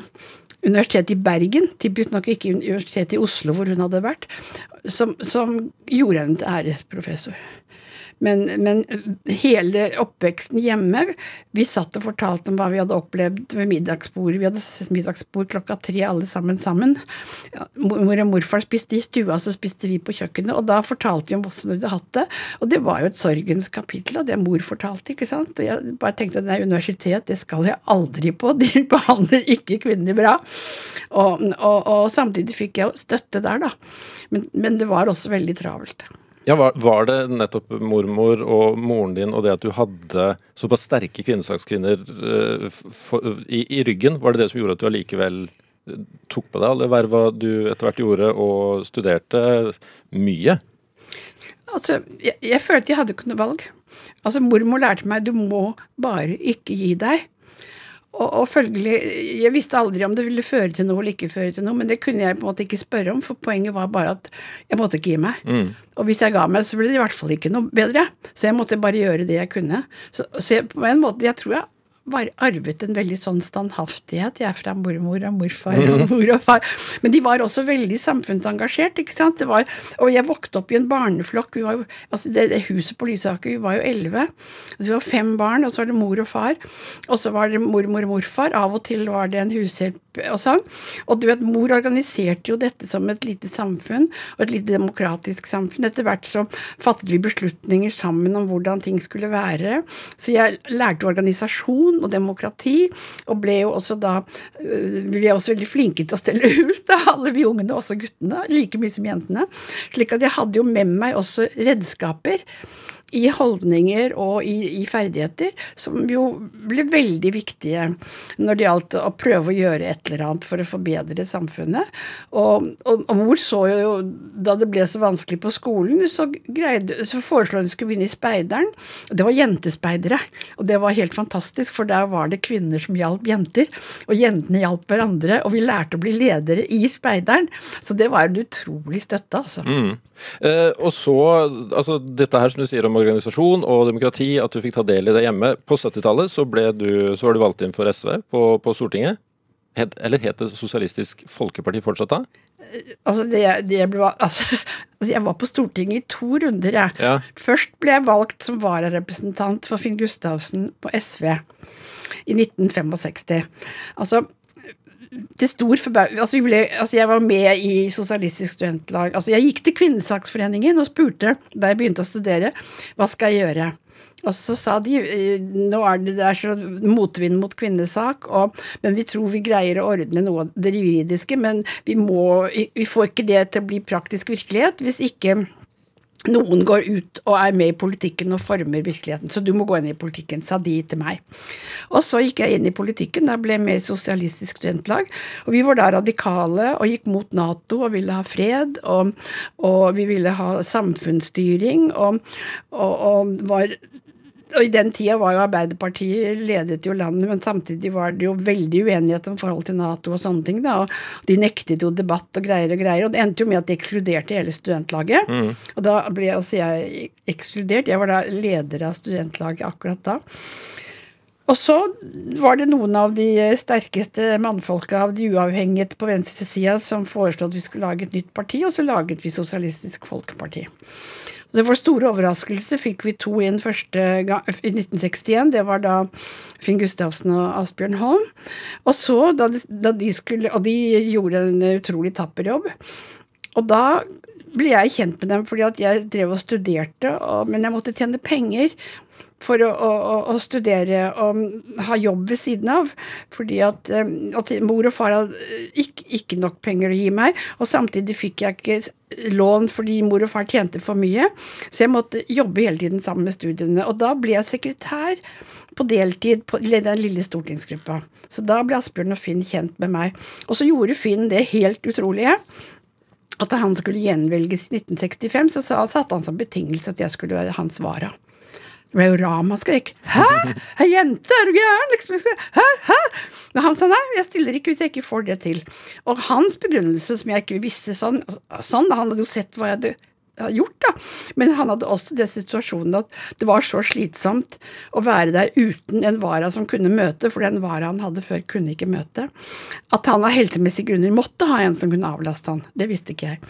C: Universitetet i Bergen, typisk nok ikke Universitetet i Oslo hvor hun hadde vært, som, som gjorde henne til æresprofessor. Men, men, hele oppveksten hjemme Vi satt og fortalte om hva vi hadde opplevd ved middagsbordet. Vi hadde middagsbord klokka tre alle sammen sammen. Mor og morfar spiste i stua, så spiste vi på kjøkkenet. Og da fortalte vi om hvordan vi hadde hatt det. Og det var jo et sorgens kapittel av det mor fortalte. ikke sant? Og jeg bare tenkte at nei, universitet, det skal jeg aldri på. De behandler ikke kvinner bra. Og, og, og samtidig fikk jeg støtte der, da. Men, men det var også veldig travelt.
B: Ja, var, var, det nettopp mormor og moren din og det at du hadde såpass sterke kvinnesakskvinner uh, i, i, ryggen, var det det som gjorde at du allikevel uh, tok på deg alle verva du etter hvert gjorde, og studerte mye?
C: Altså, jeg, jeg følte jeg hadde ikke noe valg. Altså, mormor lærte meg du må bare ikke gi deg. Og, og, følgelig, Jeg visste aldri om det ville føre til noe eller ikke føre til noe, men det kunne jeg på en måte ikke spørre om, for poenget var bare at jeg måtte ikke gi meg. Mm. Og hvis jeg ga meg, så ble det i hvert fall ikke noe bedre. Så jeg måtte bare gjøre det jeg kunne. Så, så jeg, på en måte, jeg tror jeg var arvet en veldig sånn standhaftighet, jeg er fra mormor og morfar og mor og far. Men de var også veldig samfunnsengasjert, ikke sant. Var, og jeg vokste opp i en barneflokk. Jo, altså det, det huset på Lysaker, vi var jo elleve. Altså vi var fem barn, og så var det mor og far. Og så var det mormor og morfar. Av og til var det en hushjelp og sånn. Og du vet, mor organiserte jo dette som et lite samfunn, og et lite demokratisk samfunn. Etter hvert så fattet vi beslutninger sammen om hvordan ting skulle være. Så jeg lærte organisasjon og demokrati, og ble jo også da Vi ble jeg også veldig flinke til å stelle ut, alle vi ungene, også guttene, like mye som jentene. Slik at jeg hadde jo med meg også redskaper i holdninger og i, i, ferdigheter, som jo ble veldig viktige når det gjaldt å prøve å gjøre et eller annet for å forbedre samfunnet. Og, og, og mor så jo, da det ble så vanskelig på skolen, så, greide, så foreslo hun skulle begynne i Speideren. Det var jentespeidere, og det var helt fantastisk, for der var det kvinner som hjalp jenter, og jentene hjalp hverandre, og vi lærte å bli ledere i Speideren. Så det var en utrolig støtte, altså. Mm.
B: Eh, og så, altså dette her som du sier om organisasjon og demokrati, at du fikk ta del i det hjemme. På 70-tallet så, så, var du valgt inn for SV på, på Stortinget. Het, eller het det Sosialistisk Folkeparti fortsatt da?
C: Altså, det, det ble, altså, altså, jeg var på Stortinget i to runder, jeg. Ja. Først ble jeg valgt som vararepresentant for Finn Gustavsen på SV i 1965. Altså, til stor forbauselse altså, altså, jeg var med i Sosialistisk Studentlag. Altså, jeg gikk til Kvinnesaksforeningen og spurte da jeg begynte å studere, hva skal jeg gjøre? Og så sa de eh, nå er det, det er så motvind mot kvinnesak, og, men vi tror vi greier å ordne noe av det juridiske, men vi, må, vi får ikke det til å bli praktisk virkelighet hvis ikke noen går ut og er med i politikken og former virkeligheten, så du må gå inn i politikken, sa de til meg. Og så gikk jeg inn i politikken, da ble jeg med i Sosialistisk Studentlag, og vi var da radikale og gikk mot Nato og ville ha fred, og, og vi ville ha samfunnsstyring, og, og, og var og I den tida var jo Arbeiderpartiet ledet jo landet, men samtidig var det jo veldig uenighet om forhold til Nato og sånne ting. da, og De nektet jo debatt og greier og greier, og det endte jo med at de ekskluderte hele studentlaget. Og da ble altså jeg ekskludert. Jeg var da leder av studentlaget akkurat da. Og så var det noen av de sterkeste mannfolka av de uavhengige på venstresida som foreslo at vi skulle lage et nytt parti, og så laget vi Sosialistisk Folkeparti. Det var store overraskelse. Fikk vi to inn første gang i 1961. Det var da Finn Gustavsen og Asbjørn Holm. Og så, da de, da de skulle Og de gjorde en utrolig tapper jobb. Og da ble jeg kjent med dem fordi at jeg drev og studerte, og, men jeg måtte tjene penger for å, å, å, studere og ha jobb ved siden av. Fordi at, eh, at mor og far hadde ikke, ikke, nok penger å gi meg, og samtidig fikk jeg ikke lån fordi mor og far tjente for mye. Så jeg måtte jobbe hele tiden sammen med studiene. Og da ble jeg sekretær på deltid på den lille stortingsgruppa. Så da ble Asbjørn og Finn kjent med meg. Og så gjorde Finn det helt utrolige at da han skulle gjenvelges i 1965, så satte han som betingelse at jeg skulle være hans vara. Det ble jo ramaskrik. 'Hæ? Ei jente, er du gæren?' Liksom. Hæ? Hæ? Men han sa nei, jeg stiller ikke hvis jeg ikke får det til. Og hans begrunnelse, som jeg ikke visste sånn, sånn Han hadde jo sett hva jeg hadde gjort, da. Men han hadde også den situasjonen at det var så slitsomt å være der uten en vara som kunne møte, for den vara han hadde før, kunne ikke møte. At han av helsemessige grunner måtte ha en som kunne avlaste han. Det visste ikke jeg.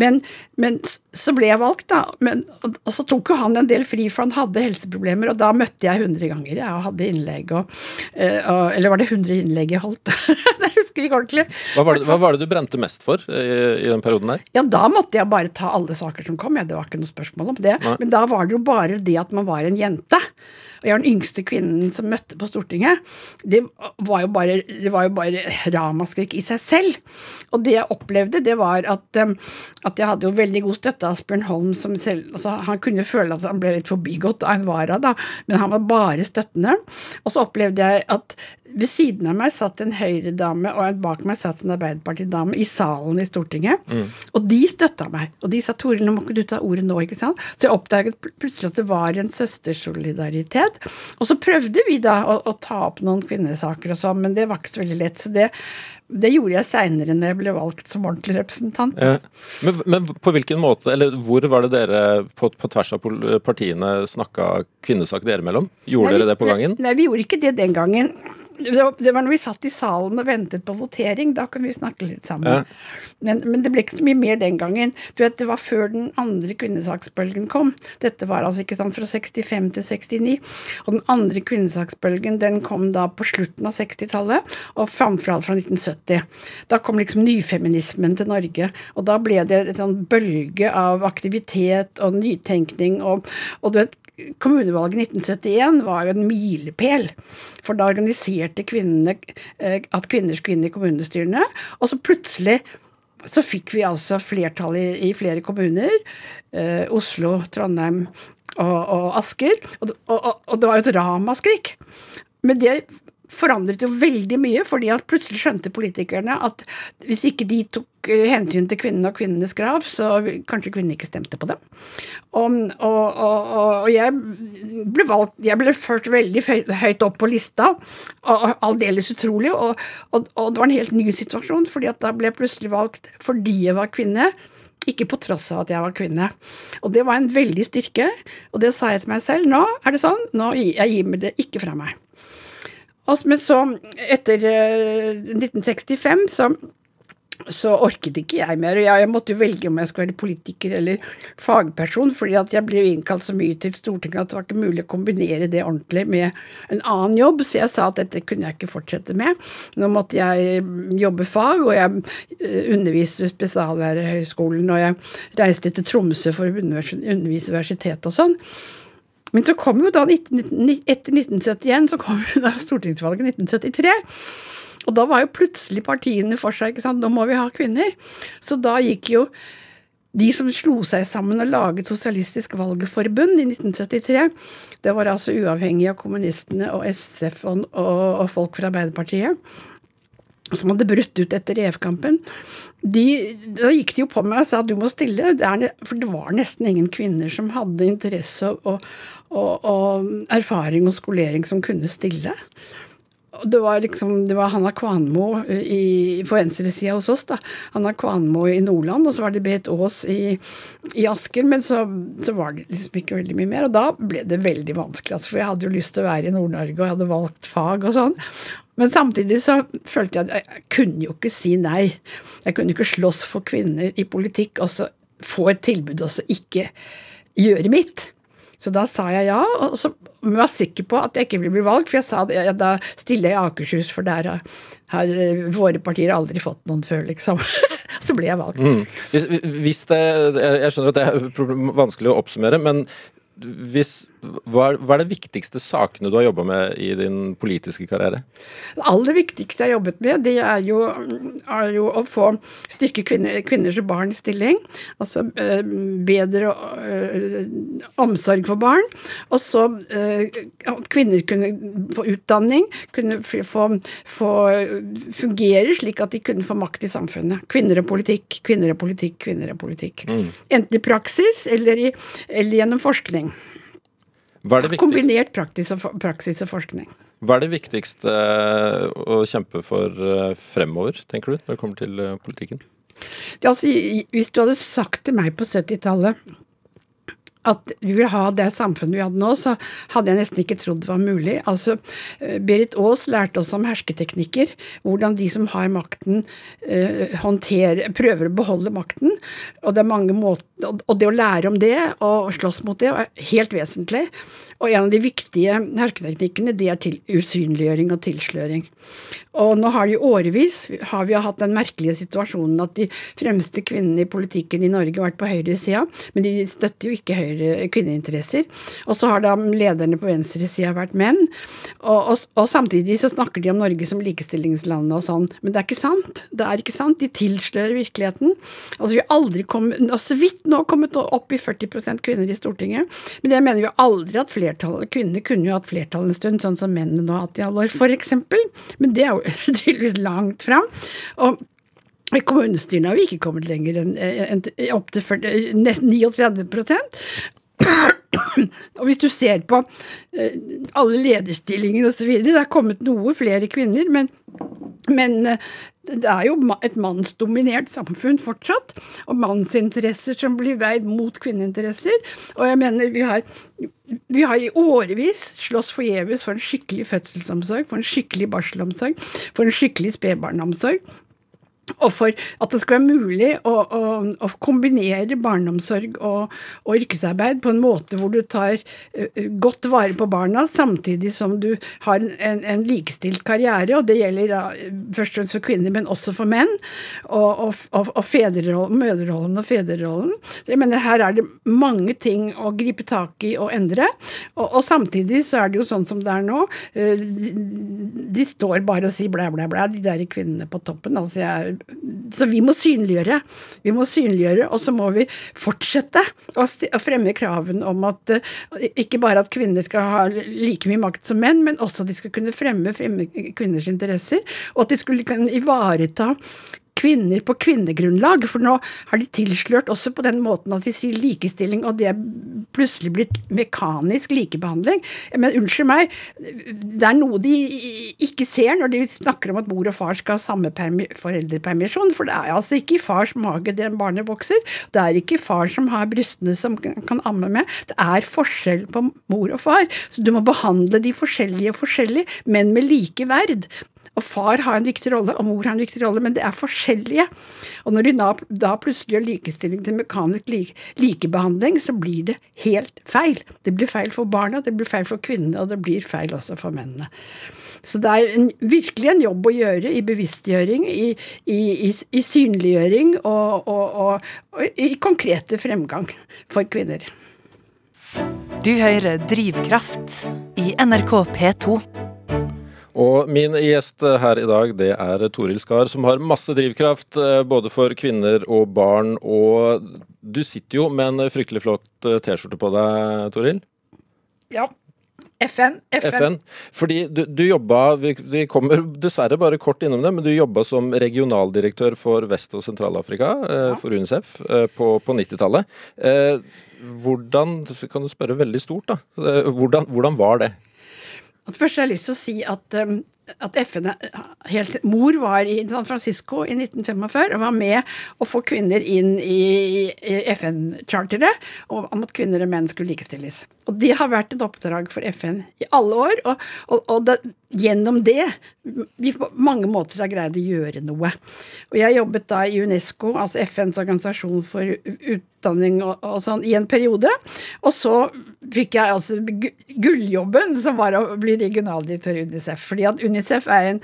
C: Men, men så ble jeg valgt, da. Men, og, og, så tok jo han en del fri, for han hadde helseproblemer, og da møtte jeg 100 ganger. Jeg hadde innlegg og, og, Eller var det 100 innlegg jeg holdt? jeg husker ikke ordentlig.
B: Hva var, det, hva var, det, du brente mest for i, i den perioden der?
C: Ja, da måtte jeg bare ta alle saker som kom. Ja, det var ikke noe spørsmål om det.
B: Nei.
C: Men da var det jo bare det at man var en jente. Og jeg var den yngste kvinnen som møtte på Stortinget. Det var jo bare, det var jo bare ramaskrik i seg selv. Og det jeg opplevde, det var at, um, at jeg hadde jo veldig god støtte av Asbjørn Holm, som selv altså, Han kunne føle at han ble litt forbigått av en vara, da, men han var bare støttende. Og så opplevde jeg at ved siden av meg satt en Høyre-dame, og bak meg satt en Arbeiderparti-dame i salen i Stortinget. Og de støtta meg. Og de sa 'Tore, nå må ikke du ta ordet nå', ikke sant. Så jeg oppdaget plutselig at det var en søstersolidaritet. Og så prøvde vi da å, å ta opp noen kvinnesaker og sånn, men det var ikke så veldig lett. Så det, det gjorde jeg seinere når jeg ble valgt som ordentlig representant.
B: Ja. Men, men på hvilken måte, eller hvor var det dere på, på tvers av partiene snakka kvinnesak dere mellom? Gjorde
C: Nei,
B: dere det på
C: vi-
B: gangen?
C: Nei, vi gjorde ikke det den gangen. Det var, når vi satt i salen og ventet på votering. Da kunne vi snakke litt sammen.
B: Ja.
C: Men, men det ble ikke så mye mer den gangen. Du vet, Det var før den andre kvinnesaksbølgen kom. Dette var altså ikke sant, fra 65 til 69. Og den andre kvinnesaksbølgen den kom da på slutten av 60-tallet, og framfor alt fra 1970. Da kom liksom nyfeminismen til Norge, og da ble det en sånn bølge av aktivitet og nytenkning. og, og du vet, Kommunevalget 1971 var jo en milepæl, for da organiserte kvinnene eh, at kvinner skulle inn i kommunestyrene, og så plutselig så fikk vi altså flertall i, i flere kommuner. Eh, Oslo, Trondheim og, og Asker. Og, og, og, det var jo et ramaskrik. Men det forandret jo veldig mye, fordi at plutselig skjønte politikerne at hvis ikke de tok eh, hensyn til kvinnene og kvinnenes krav, så kanskje kvinnene ikke stemte på dem. Og, og, og, og jeg ble valgt Jeg ble ført veldig høyt opp på lista, og aldeles utrolig, og, det var en helt ny situasjon, fordi at da ble jeg plutselig valgt fordi jeg var kvinne. Ikke på tross av at jeg var kvinne. Og det var en veldig styrke, og det sa jeg til meg selv. Nå er det sånn, nå jeg gir meg det ikke fra meg. S- men så, etter eh, 1965, så, så orket ikke jeg mer. og Jeg, jeg måtte jo velge om jeg skulle være politiker eller fagperson, fordi at jeg ble innkalt så mye til Stortinget at det var ikke mulig å kombinere det ordentlig med en annen jobb, så jeg sa at dette kunne jeg ikke fortsette med. Nå måtte jeg jobbe fag, og jeg eh, underviste ved Spesiallærerhøgskolen, og jeg reiste til Tromsø for å undervise universitetet og sånn. Men så kom jo da 19, 19, etter 1971 så kom jo da stortingsvalget 1973. Og da var jo plutselig partiene for seg ikke sant, nå må vi ha kvinner. Så da gikk jo de som slo seg sammen og laget Sosialistisk Valgforbund i 1973, det var altså uavhengig av kommunistene og SF og, og, og folk fra Arbeiderpartiet, som hadde brutt ut etter EF-kampen, da gikk de jo på meg og sa at du må stille, det for det var nesten ingen kvinner som hadde interesse og, og, og erfaring og skolering som kunne stille. Det var liksom, det var Hanna Kvanmo i, på venstresida hos oss. da, Hanna Kvanmo i Nordland, og så var det Berit Aas i, i Asker. Men så, så, var det liksom ikke veldig mye mer. Og da ble det veldig vanskelig, altså, for jeg hadde jo lyst til å være i Nord-Norge, og jeg hadde valgt fag og sånn. Men samtidig så følte jeg at jeg kunne jo ikke si nei. Jeg kunne ikke slåss for kvinner i politikk og så få et tilbud og så ikke gjøre mitt. Så da sa jeg ja, og så var jeg sikker på at jeg ikke ville bli valgt, for jeg sa ja, da stiller jeg i Akershus, for der har våre partier aldri fått noen før, liksom. så ble jeg valgt. Mm.
B: Hvis, hvis det, jeg skjønner at det er vanskelig å oppsummere, men hvis, hva, hva, er, de viktigste sakene du har jobba med i din politiske karriere?
C: Det aller viktigste jeg har jobbet med, det er jo, er jo å få styrke kvinner, kvinners og barns stilling. Altså øh, bedre øh, omsorg for barn. Og så øh, at kvinner kunne få utdanning, kunne få, få, fungere slik at de kunne få makt i samfunnet. Kvinner og politikk, kvinner og politikk, kvinner og politikk. Mm. Enten i praksis eller, i, eller gjennom forskning. Kombinert praksis og, praksis og, forskning.
B: Hva er det viktigste eh, å kjempe for eh, fremover, tenker du, når det kommer til eh, politikken?
C: Ja, altså, hvis du hadde sagt til meg på 70-tallet at vi vil ha det samfunnet vi hadde nå, så hadde jeg nesten ikke trodd det var mulig. Altså, Berit Aas lærte oss om hersketeknikker, hvordan de som har makten, eh, håndterer, prøver å beholde makten. Og det er måter, og det å lære om det og slåss mot det er helt vesentlig. Og en av de viktige herketeknikkene det er usynliggjøring og tilsløring. Og nå har det i årevis har vi hatt den merkelige situasjonen at de fremste kvinnene i politikken i Norge har vært på høyresida, men de støtter jo ikke høyre kvinneinteresser. Og så har da lederne på venstresida vært menn. Og, og, og, samtidig så snakker de om Norge som likestillingsland og sånn, men det er ikke sant. Det er ikke sant. De tilslører virkeligheten. Altså vi har aldri kommet, så vidt nå kommet opp i 40% kvinner i Stortinget, men det mener vi aldri at flere flertallet Kvinner kunne jo hatt flertall en stund, sånn som mennene nå har hatt i alle år, eksempel. Men det er jo tydeligvis langt fram. Og i kommunestyrene har vi ikke kommet lenger enn en, opp til 40, 39% og hvis du ser på eh, alle lederstillinger osv., det er kommet noe flere kvinner, men, men eh, det er jo et mannsdominert samfunn fortsatt, og mannsinteresser som blir veid mot kvinneinteresser. Og jeg mener vi har, vi har i årevis slåss forgjeves for en skikkelig fødselsomsorg, for en skikkelig barselomsorg, for en skikkelig spedbarnomsorg og for at det skal være mulig å, å, å kombinere barneomsorg og, og, yrkesarbeid på en måte hvor du tar uh, godt vare på barna, samtidig som du har en, en likestilt karriere. Og det gjelder da, først og fremst for kvinner, men også for menn. Og, og, og fedrerollen, mødrerollen og fedrerollen. Så jeg mener, her er det mange ting å gripe tak i og endre. Og, samtidig så er det jo sånn som det er nå. Uh, de, de, står bare og sier blæ, blæ, blæ, de der kvinnene på toppen. altså jeg så vi må synliggjøre. Vi må synliggjøre, og så må vi fortsette å fremme kravene om at eh, ikke bare at kvinner skal ha like mye makt som menn, men også at de skal kunne fremme, fremme kvinners interesser, og at de skulle kunne ivareta kvinner på kvinnegrunnlag, for nå har de tilslørt også på den måten at de sier likestilling, og det er plutselig blitt mekanisk likebehandling. Men unnskyld meg, det er noe de ikke ser når de snakker om at mor og far skal ha samme foreldrepermisjon, for det er altså ikke i fars mage det barnet vokser, det er ikke far som har brystene som kan amme med, det er forskjell på mor og far, så du må behandle de forskjellige forskjellig, men med like verd. Og far har en viktig rolle, og mor har en viktig rolle, men det er forskjellige. Og når de da, plutselig gjør likestilling til mekanisk like, likebehandling, så blir det helt feil. Det blir feil for barna, det blir feil for kvinnene, og det blir feil også for mennene. Så det er en, virkelig en jobb å gjøre i bevisstgjøring, i, i, i, i synliggjøring og, og, og, og i konkrete fremgang for kvinner.
A: Du hører Drivkraft i NRK P2.
B: Og min gjest her i dag, det er Toril Skar, som har masse drivkraft eh, både for kvinner og barn. Og du sitter jo med en fryktelig flott eh, T-skjorte på deg, Toril.
C: Ja. FN. FN.
B: FN. Fordi du, du jobba vi, vi kommer dessverre bare kort innom det, men du jobba som regionaldirektør for Vest- og Sentral-Afrika eh, for UNICEF eh, på, på 90-tallet. Eh, hvordan Kan du spørre veldig stort, da. Eh, Hvordan, hvordan var det?
C: Først har jeg lyst til å si at, um, at FN helt, Mor var i San Francisco i 1945 og var med å få kvinner inn i FN-charteret om at kvinner og menn skulle likestilles. Og det har vært et oppdrag for FN i alle år, og, og, og det, gjennom det vi på mange måter har greid å gjøre noe. Og jeg jobbet da i UNESCO, altså FNs organisasjon for utdanning og, og sånn, i en periode. Og så fikk jeg altså gulljobben, som var å bli regionaldirektør i UNICEF. Fordi at UNICEF er en,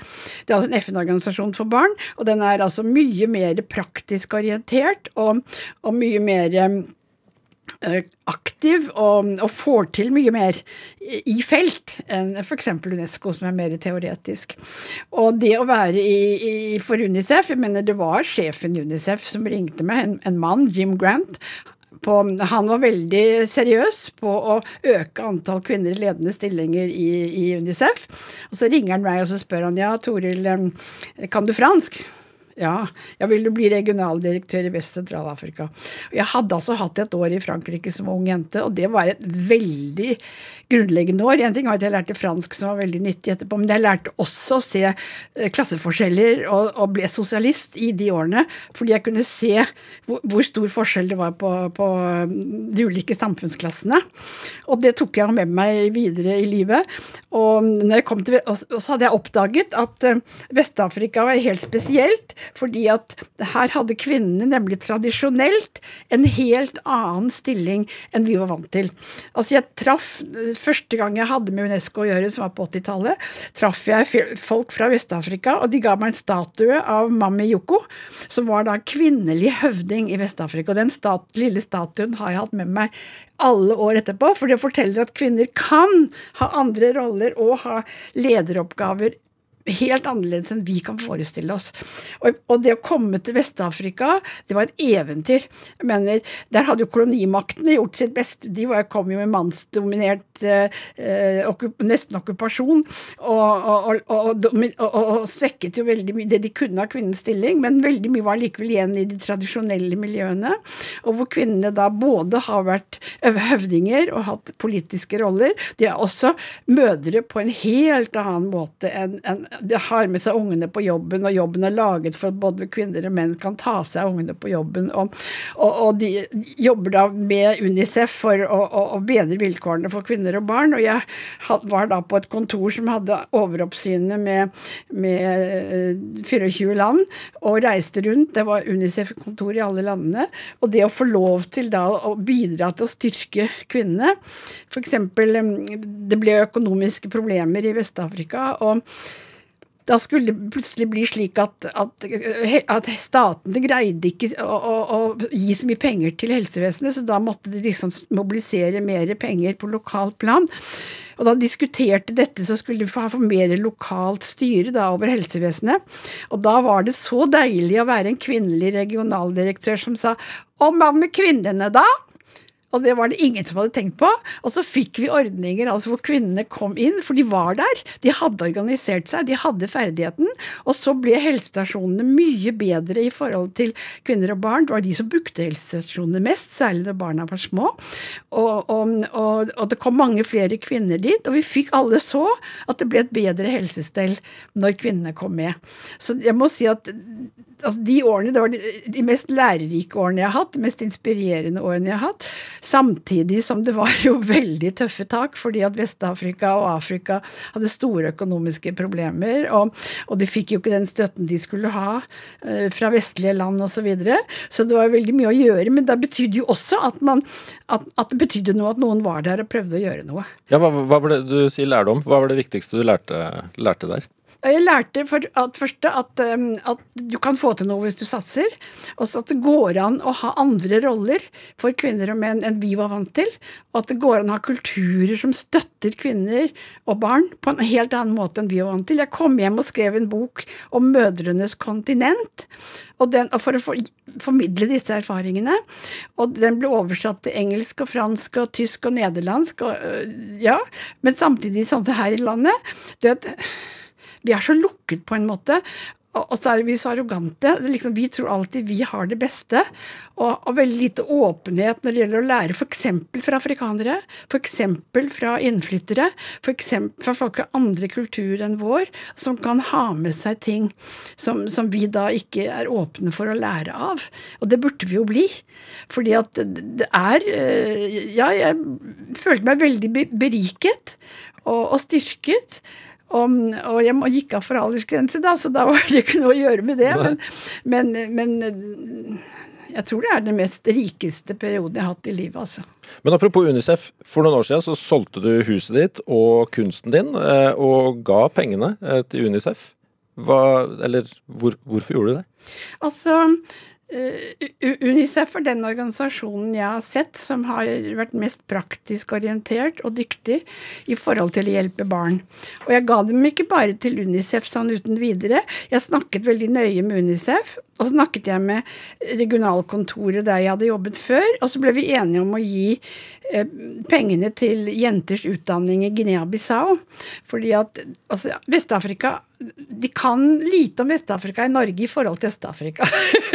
C: altså en FN-organisasjon for barn, og den er altså mye mer praktisk orientert og, og mye mer eh, aktiv og, og får til mye mer i felt enn f.eks. UNESCO, som er mer teoretisk. Og det å være i, i, for UNICEF Jeg mener det var sjefen UNICEF som ringte meg, en, en mann, Jim Grant. På, han var veldig seriøs på å øke antall kvinner i ledende stillinger i, i UNICEF. Og så ringer han meg og så spør han ja, Toril, kan du fransk? Ja, jeg ville bli regionaldirektør i Vest-Sentral-Afrika. Jeg hadde altså hatt et år i Frankrike som ung jente, og det var et veldig grunnleggende år. En ting var at jeg lærte fransk som var veldig nyttig etterpå, men jeg lærte også å se eh, klasseforskjeller og, og ble sosialist i de årene, fordi jeg kunne se hvor, hvor stor forskjell det var på, på um, de ulike samfunnsklassene. Og det tok jeg med meg videre i livet. Og, til, og så hadde jeg oppdaget at eh, Vest-Afrika var helt spesielt, fordi at her hadde kvinnene nemlig tradisjonelt en helt annen stilling enn vi var vant til. Altså jeg traff, Første gang jeg hadde med UNESCO å gjøre, som var på 80-tallet, traff jeg folk fra Vest-Afrika, og de ga meg en statue av Mami Yoko, som var da kvinnelig høvding i Vest-Afrika. Og den stat, lille statuen har jeg hatt med meg alle år etterpå, for det forteller at kvinner kan ha andre roller og ha lederoppgaver helt annerledes enn vi kan forestille oss. Og, og det å komme til Vest-Afrika, det var et eventyr. Jeg mener, Der hadde jo kolonimaktene gjort sitt beste. De kom jo med mannsdominert eh, eh, okkup, nesten okkupasjon, og, og, og, svekket jo veldig mye det de kunne av kvinnens stilling, men veldig mye var likevel igjen i de tradisjonelle miljøene, og hvor kvinnene da både har vært høvdinger og hatt politiske roller. De er også mødre på en helt annen måte enn- de har med seg ungene på jobben, og jobben er laget for at både kvinner og menn kan ta seg av ungene på jobben. Og, og, og de jobber da med Unicef for å, å, å bedre vilkårene for kvinner og barn. Og jeg var da på et kontor som hadde overoppsynet med, med eh, 24 land, og reiste rundt. Det var Unicef-kontor i alle landene. Og det å få lov til da å bidra til å styrke kvinnene F.eks. det ble økonomiske problemer i Vest-Afrika. og da skulle det plutselig bli slik at, at, at statene greide ikke å, å, å gi så mye penger til helsevesenet, så da måtte de liksom mobilisere mer penger på lokalt plan. Og da diskuterte dette, så skulle de få mer lokalt styre da over helsevesenet. Og da var det så deilig å være en kvinnelig regionaldirektør som sa Og hva med kvinnene, da? Og det var det ingen som hadde tenkt på. Og så fikk vi ordninger altså hvor kvinnene kom inn, for de var der. De hadde organisert seg, de hadde ferdigheten. Og så ble helsestasjonene mye bedre i forhold til kvinner og barn. Det var de som brukte helsestasjonene mest, særlig når barna var små. Og, og, og, og det kom mange flere kvinner dit, og vi fikk alle så at det ble et bedre helsestell når kvinnene kom med. Så jeg må si at altså de årene, det var de, mest lærerike årene jeg har hatt, de mest inspirerende årene jeg har hatt, samtidig som det var jo veldig tøffe tak, fordi at Vest-Afrika og Afrika hadde store økonomiske problemer, og, og de fikk jo ikke den støtten de skulle ha eh, fra vestlige land osv. Så, videre. så det var veldig mye å gjøre, men det betydde jo også at, man, at, at det betydde noe at noen var der og prøvde å gjøre noe.
B: Ja, hva, hva var det du sier lærdom? Hva var det viktigste du lærte, lærte der?
C: Jeg lærte for at første at, at du kan få til noe hvis du satser. Og så at det går an å ha andre roller for kvinner og menn enn vi var vant til. Og at det går an å ha kulturer som støtter kvinner og barn på en helt annen måte enn vi var vant til. Jeg kom hjem og skrev en bok om mødrenes kontinent. Og den, for å for, formidle disse erfaringene. Og den ble oversatt til engelsk og fransk og tysk og nederlandsk. Og, ja, Men samtidig sånn som her i landet. Du vet, vi er så lukket på en måte. Og så er vi så arrogante. Liksom, vi tror alltid vi har det beste. Og, og veldig lite åpenhet når det gjelder å lære f.eks. fra afrikanere, f.eks. fra innflyttere, f.eks. fra folk av andre kulturer enn vår, som kan ha med seg ting som, som, vi da ikke er åpne for å lære av. Og det burde vi jo bli. Fordi at det er øh, Ja, jeg følte meg veldig beriket og, og styrket. Og, og jeg gikk av for aldersgrense, da, så da var det ikke noe å gjøre med det. Men, men, men, jeg tror det er den mest rikeste perioden jeg har hatt i livet, altså.
B: Men apropos Unicef. For noen år siden så solgte du huset ditt og kunsten din, eh, og ga pengene eh, til Unicef. Hva, eller hvor, hvorfor gjorde du det?
C: Altså, Unicef er den organisasjonen jeg har sett som har vært mest praktisk orientert og dyktig i forhold til å hjelpe barn. Og jeg ga dem ikke bare til Unicef sånn uten videre. Jeg snakket veldig nøye med Unicef, og så snakket jeg med regionalkontoret der jeg hadde jobbet før, og så ble vi enige om å gi pengene til jenters utdanning i Guinea-Bissau. Fordi at altså, Vest-Afrika de kan lite om Vest-Afrika i Norge i forhold til Øst-Afrika.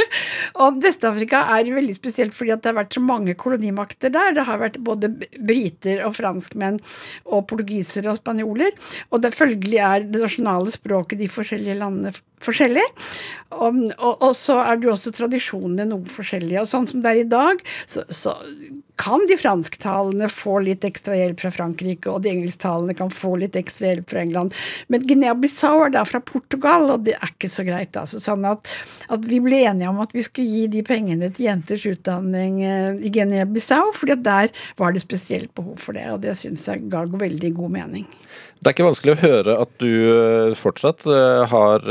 C: og Vest-Afrika er veldig spesielt fordi det har vært så mange kolonimakter der. Det har vært både briter og franskmenn og portugisere og spanjoler. Og det følgelig er det nasjonale språket de forskjellige landene forskjellig. Og, og, og, så er det jo også tradisjonene noe forskjellige. Og sånn som det er i dag, så, så kan de fransktalende få litt ekstra hjelp fra Frankrike, og de engelsktalende kan få litt ekstra hjelp fra England. Men Guinea-Bissau er da fra Portugal, og det er ikke så greit. Altså. Sånn at, at, vi ble enige om at vi skulle gi de pengene til jenters utdanning eh, i Guinea-Bissau, fordi der var det spesielt behov for det, og det syns jeg ga veldig god mening.
B: Det er ikke vanskelig å høre at du eh, fortsatt eh, har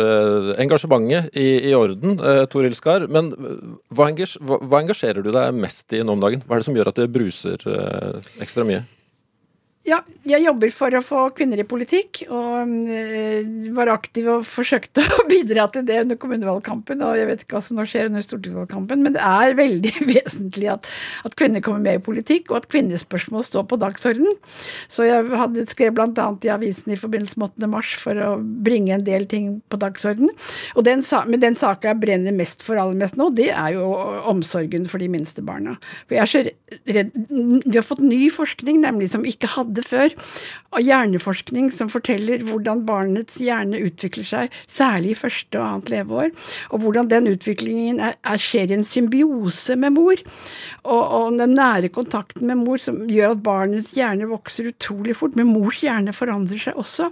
B: engasjementet i, i orden, Toril Skar. Men hva, engasjerer du deg mest i nå om dagen? Hva er det som gjør at det bruser eh, ekstra mye?
C: Ja, jeg jobber for å få kvinner i politikk, og øh, var aktiv og forsøkte å bidra til det under kommunevalgkampen. Og jeg vet ikke hva som nå skjer under stortingsvalgkampen, men det er veldig vesentlig at, at kvinner kommer med i politikk, og at kvinnespørsmål står på dagsorden. Så jeg hadde skrevet bl.a. i avisen i forbindelse med 8. mars for å bringe en del ting på dagsorden. Og den, men den saka jeg brenner mest for aller mest nå, det er jo omsorgen for de minste barna. For jeg er så redd Vi har fått ny forskning, nemlig som ikke hadde hadde før, av hjerneforskning som forteller hvordan barnets hjerne utvikler seg, særlig i første og annet leveår, og hvordan den utviklingen er, er, skjer i en symbiose med mor, og, og, den nære kontakten med mor som gjør at barnets hjerne vokser utrolig fort, men mors hjerne forandrer seg også,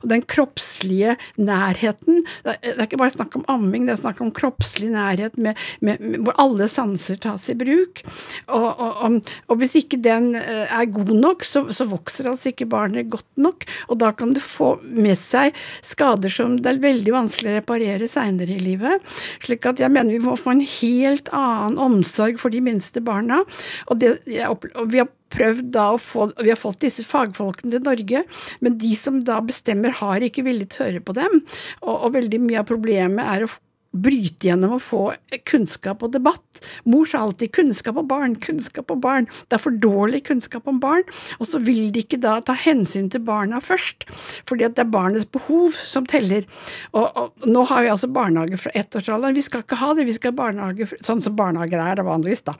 C: og den kroppslige nærheten, det er, det er ikke bare snakk om amming, det er snakk om kroppslig nærhet med, med, med, hvor alle sanser tas i bruk, og, og, og hvis ikke den eh, er god nok, så, så vokser vokser altså ikke barnet godt nok, og da kan det få med seg skader som det er veldig vanskelig å reparere seinere i livet. Slik at jeg mener vi må få en helt annen omsorg for de minste barna. Og, det, og vi har prøvd da å få Vi har fått disse fagfolkene til Norge, men de som da bestemmer, har ikke villet høre på dem. Og, og veldig mye av problemet er å bryte gjennom og få kunnskap og debatt. Mor sa alltid 'kunnskap om barn', 'kunnskap om barn'. Det er for dårlig kunnskap om barn. Og så vil de ikke da ta hensyn til barna først, fordi at det er barnets behov som teller. Og, og nå har vi altså barnehage fra ettårsalderen. Vi skal ikke ha det, vi skal ha barnehage sånn som barnehager er da vanligvis, da.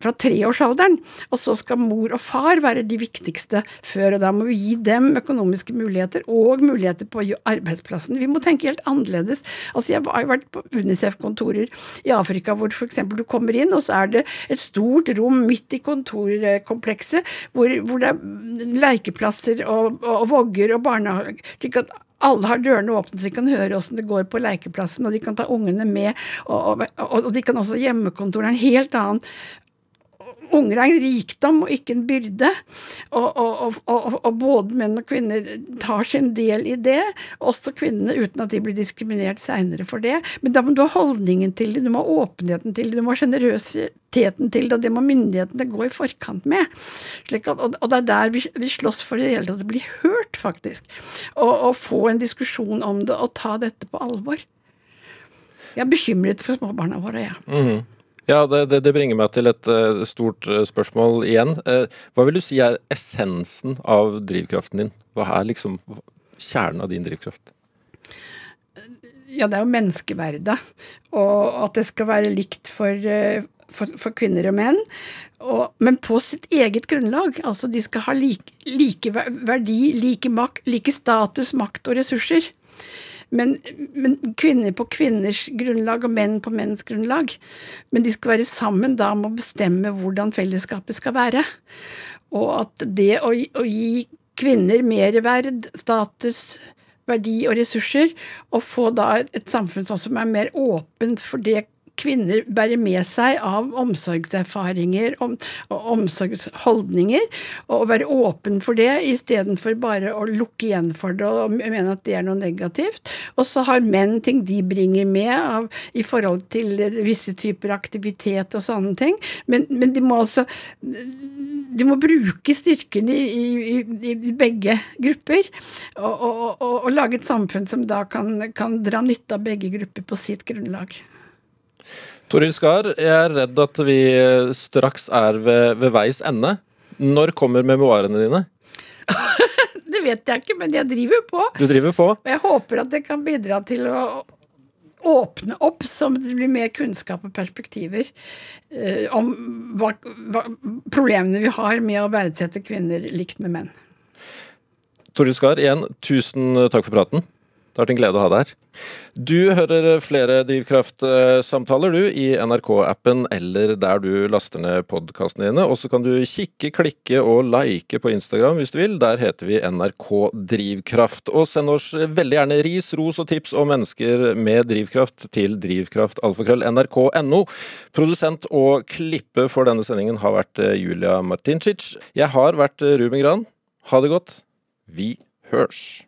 C: Fra treårsalderen. Og så skal mor og far være de viktigste før, og da må vi gi dem økonomiske muligheter og muligheter på arbeidsplassen. Vi må tenke helt annerledes. Altså, jeg har vært på Unicef-kontorer i Afrika hvor f.eks. du kommer inn, og så er det et stort rom midt i kontorkomplekset hvor, hvor det er lekeplasser og, og, og vogger og barnehager. slik at alle har dørene åpne, så de kan høre åssen det går på lekeplassen, og de kan ta ungene med. Og, og, og de kan også hjemmekontor. Det en helt annen unger er en rikdom og ikke en byrde. Og, og, og, og, både menn og kvinner tar sin del i det, også kvinnene, uten at de blir diskriminert seinere for det. Men da må du ha holdningen til det, du må ha åpenheten til det, du må ha sjenerøsiteten til det, og det må myndighetene gå i forkant med. At, og, det er der vi, vi slåss for det hele tatt å bli hørt, faktisk. Og, få en diskusjon om det og ta dette på alvor. Jeg er bekymret for småbarna våre, jeg. Ja.
B: Mm. Ja, det, det, det, bringer meg til et uh, stort uh, spørsmål igjen. Uh, hva vil du si er essensen av drivkraften din? Hva er liksom kjernen av din drivkraft?
C: Ja, det er jo menneskeverdet. Og at det skal være likt for, for, for kvinner og menn. Og, men på sitt eget grunnlag. Altså de skal ha like, like verdi, like, makt, like status, makt og ressurser. Men, men, kvinner på kvinners grunnlag og menn på menns grunnlag. Men de skal være sammen da med å bestemme hvordan fellesskapet skal være. Og at det å, å gi kvinner merverd, status, verdi og ressurser, og få da et samfunn som er mer åpent for det kvinner bærer med seg av omsorgserfaringer og omsorgsholdninger, og være åpen for det istedenfor bare å lukke igjen for det og mene at det er noe negativt. Og så har menn ting de bringer med av, i forhold til visse typer aktivitet og sånne ting, men, men de må altså de må bruke styrken i, i, i begge grupper, og, og, og, og, lage et samfunn som da kan, kan dra nytte av begge grupper på sitt grunnlag.
B: Toril Skar, jeg er redd at vi straks er ved, ved veis ende. Når kommer memoarene dine?
C: det vet jeg ikke, men jeg driver på.
B: Du driver på?
C: Og jeg håper at det kan bidra til å åpne opp, så det blir mer kunnskap og perspektiver eh, om hva, hva, problemene vi har med å verdsette kvinner likt med menn.
B: Toril Skar, igjen, tusen takk for praten. Det har vært en glede å ha deg her. Du hører flere Drivkraft-samtaler du i NRK-appen eller der du laster ned podkastene dine. Og så kan du kikke, klikke og like på Instagram hvis du vil. Der heter vi NRK Drivkraft. Og send oss veldig gjerne ris, ros og tips om mennesker med drivkraft til drivkraftalfakrøll.nrk.no. Produsent og klippe for denne sendingen har vært Julia Martincic. Jeg har vært Ruben Gran. Ha det godt. Vi hørs.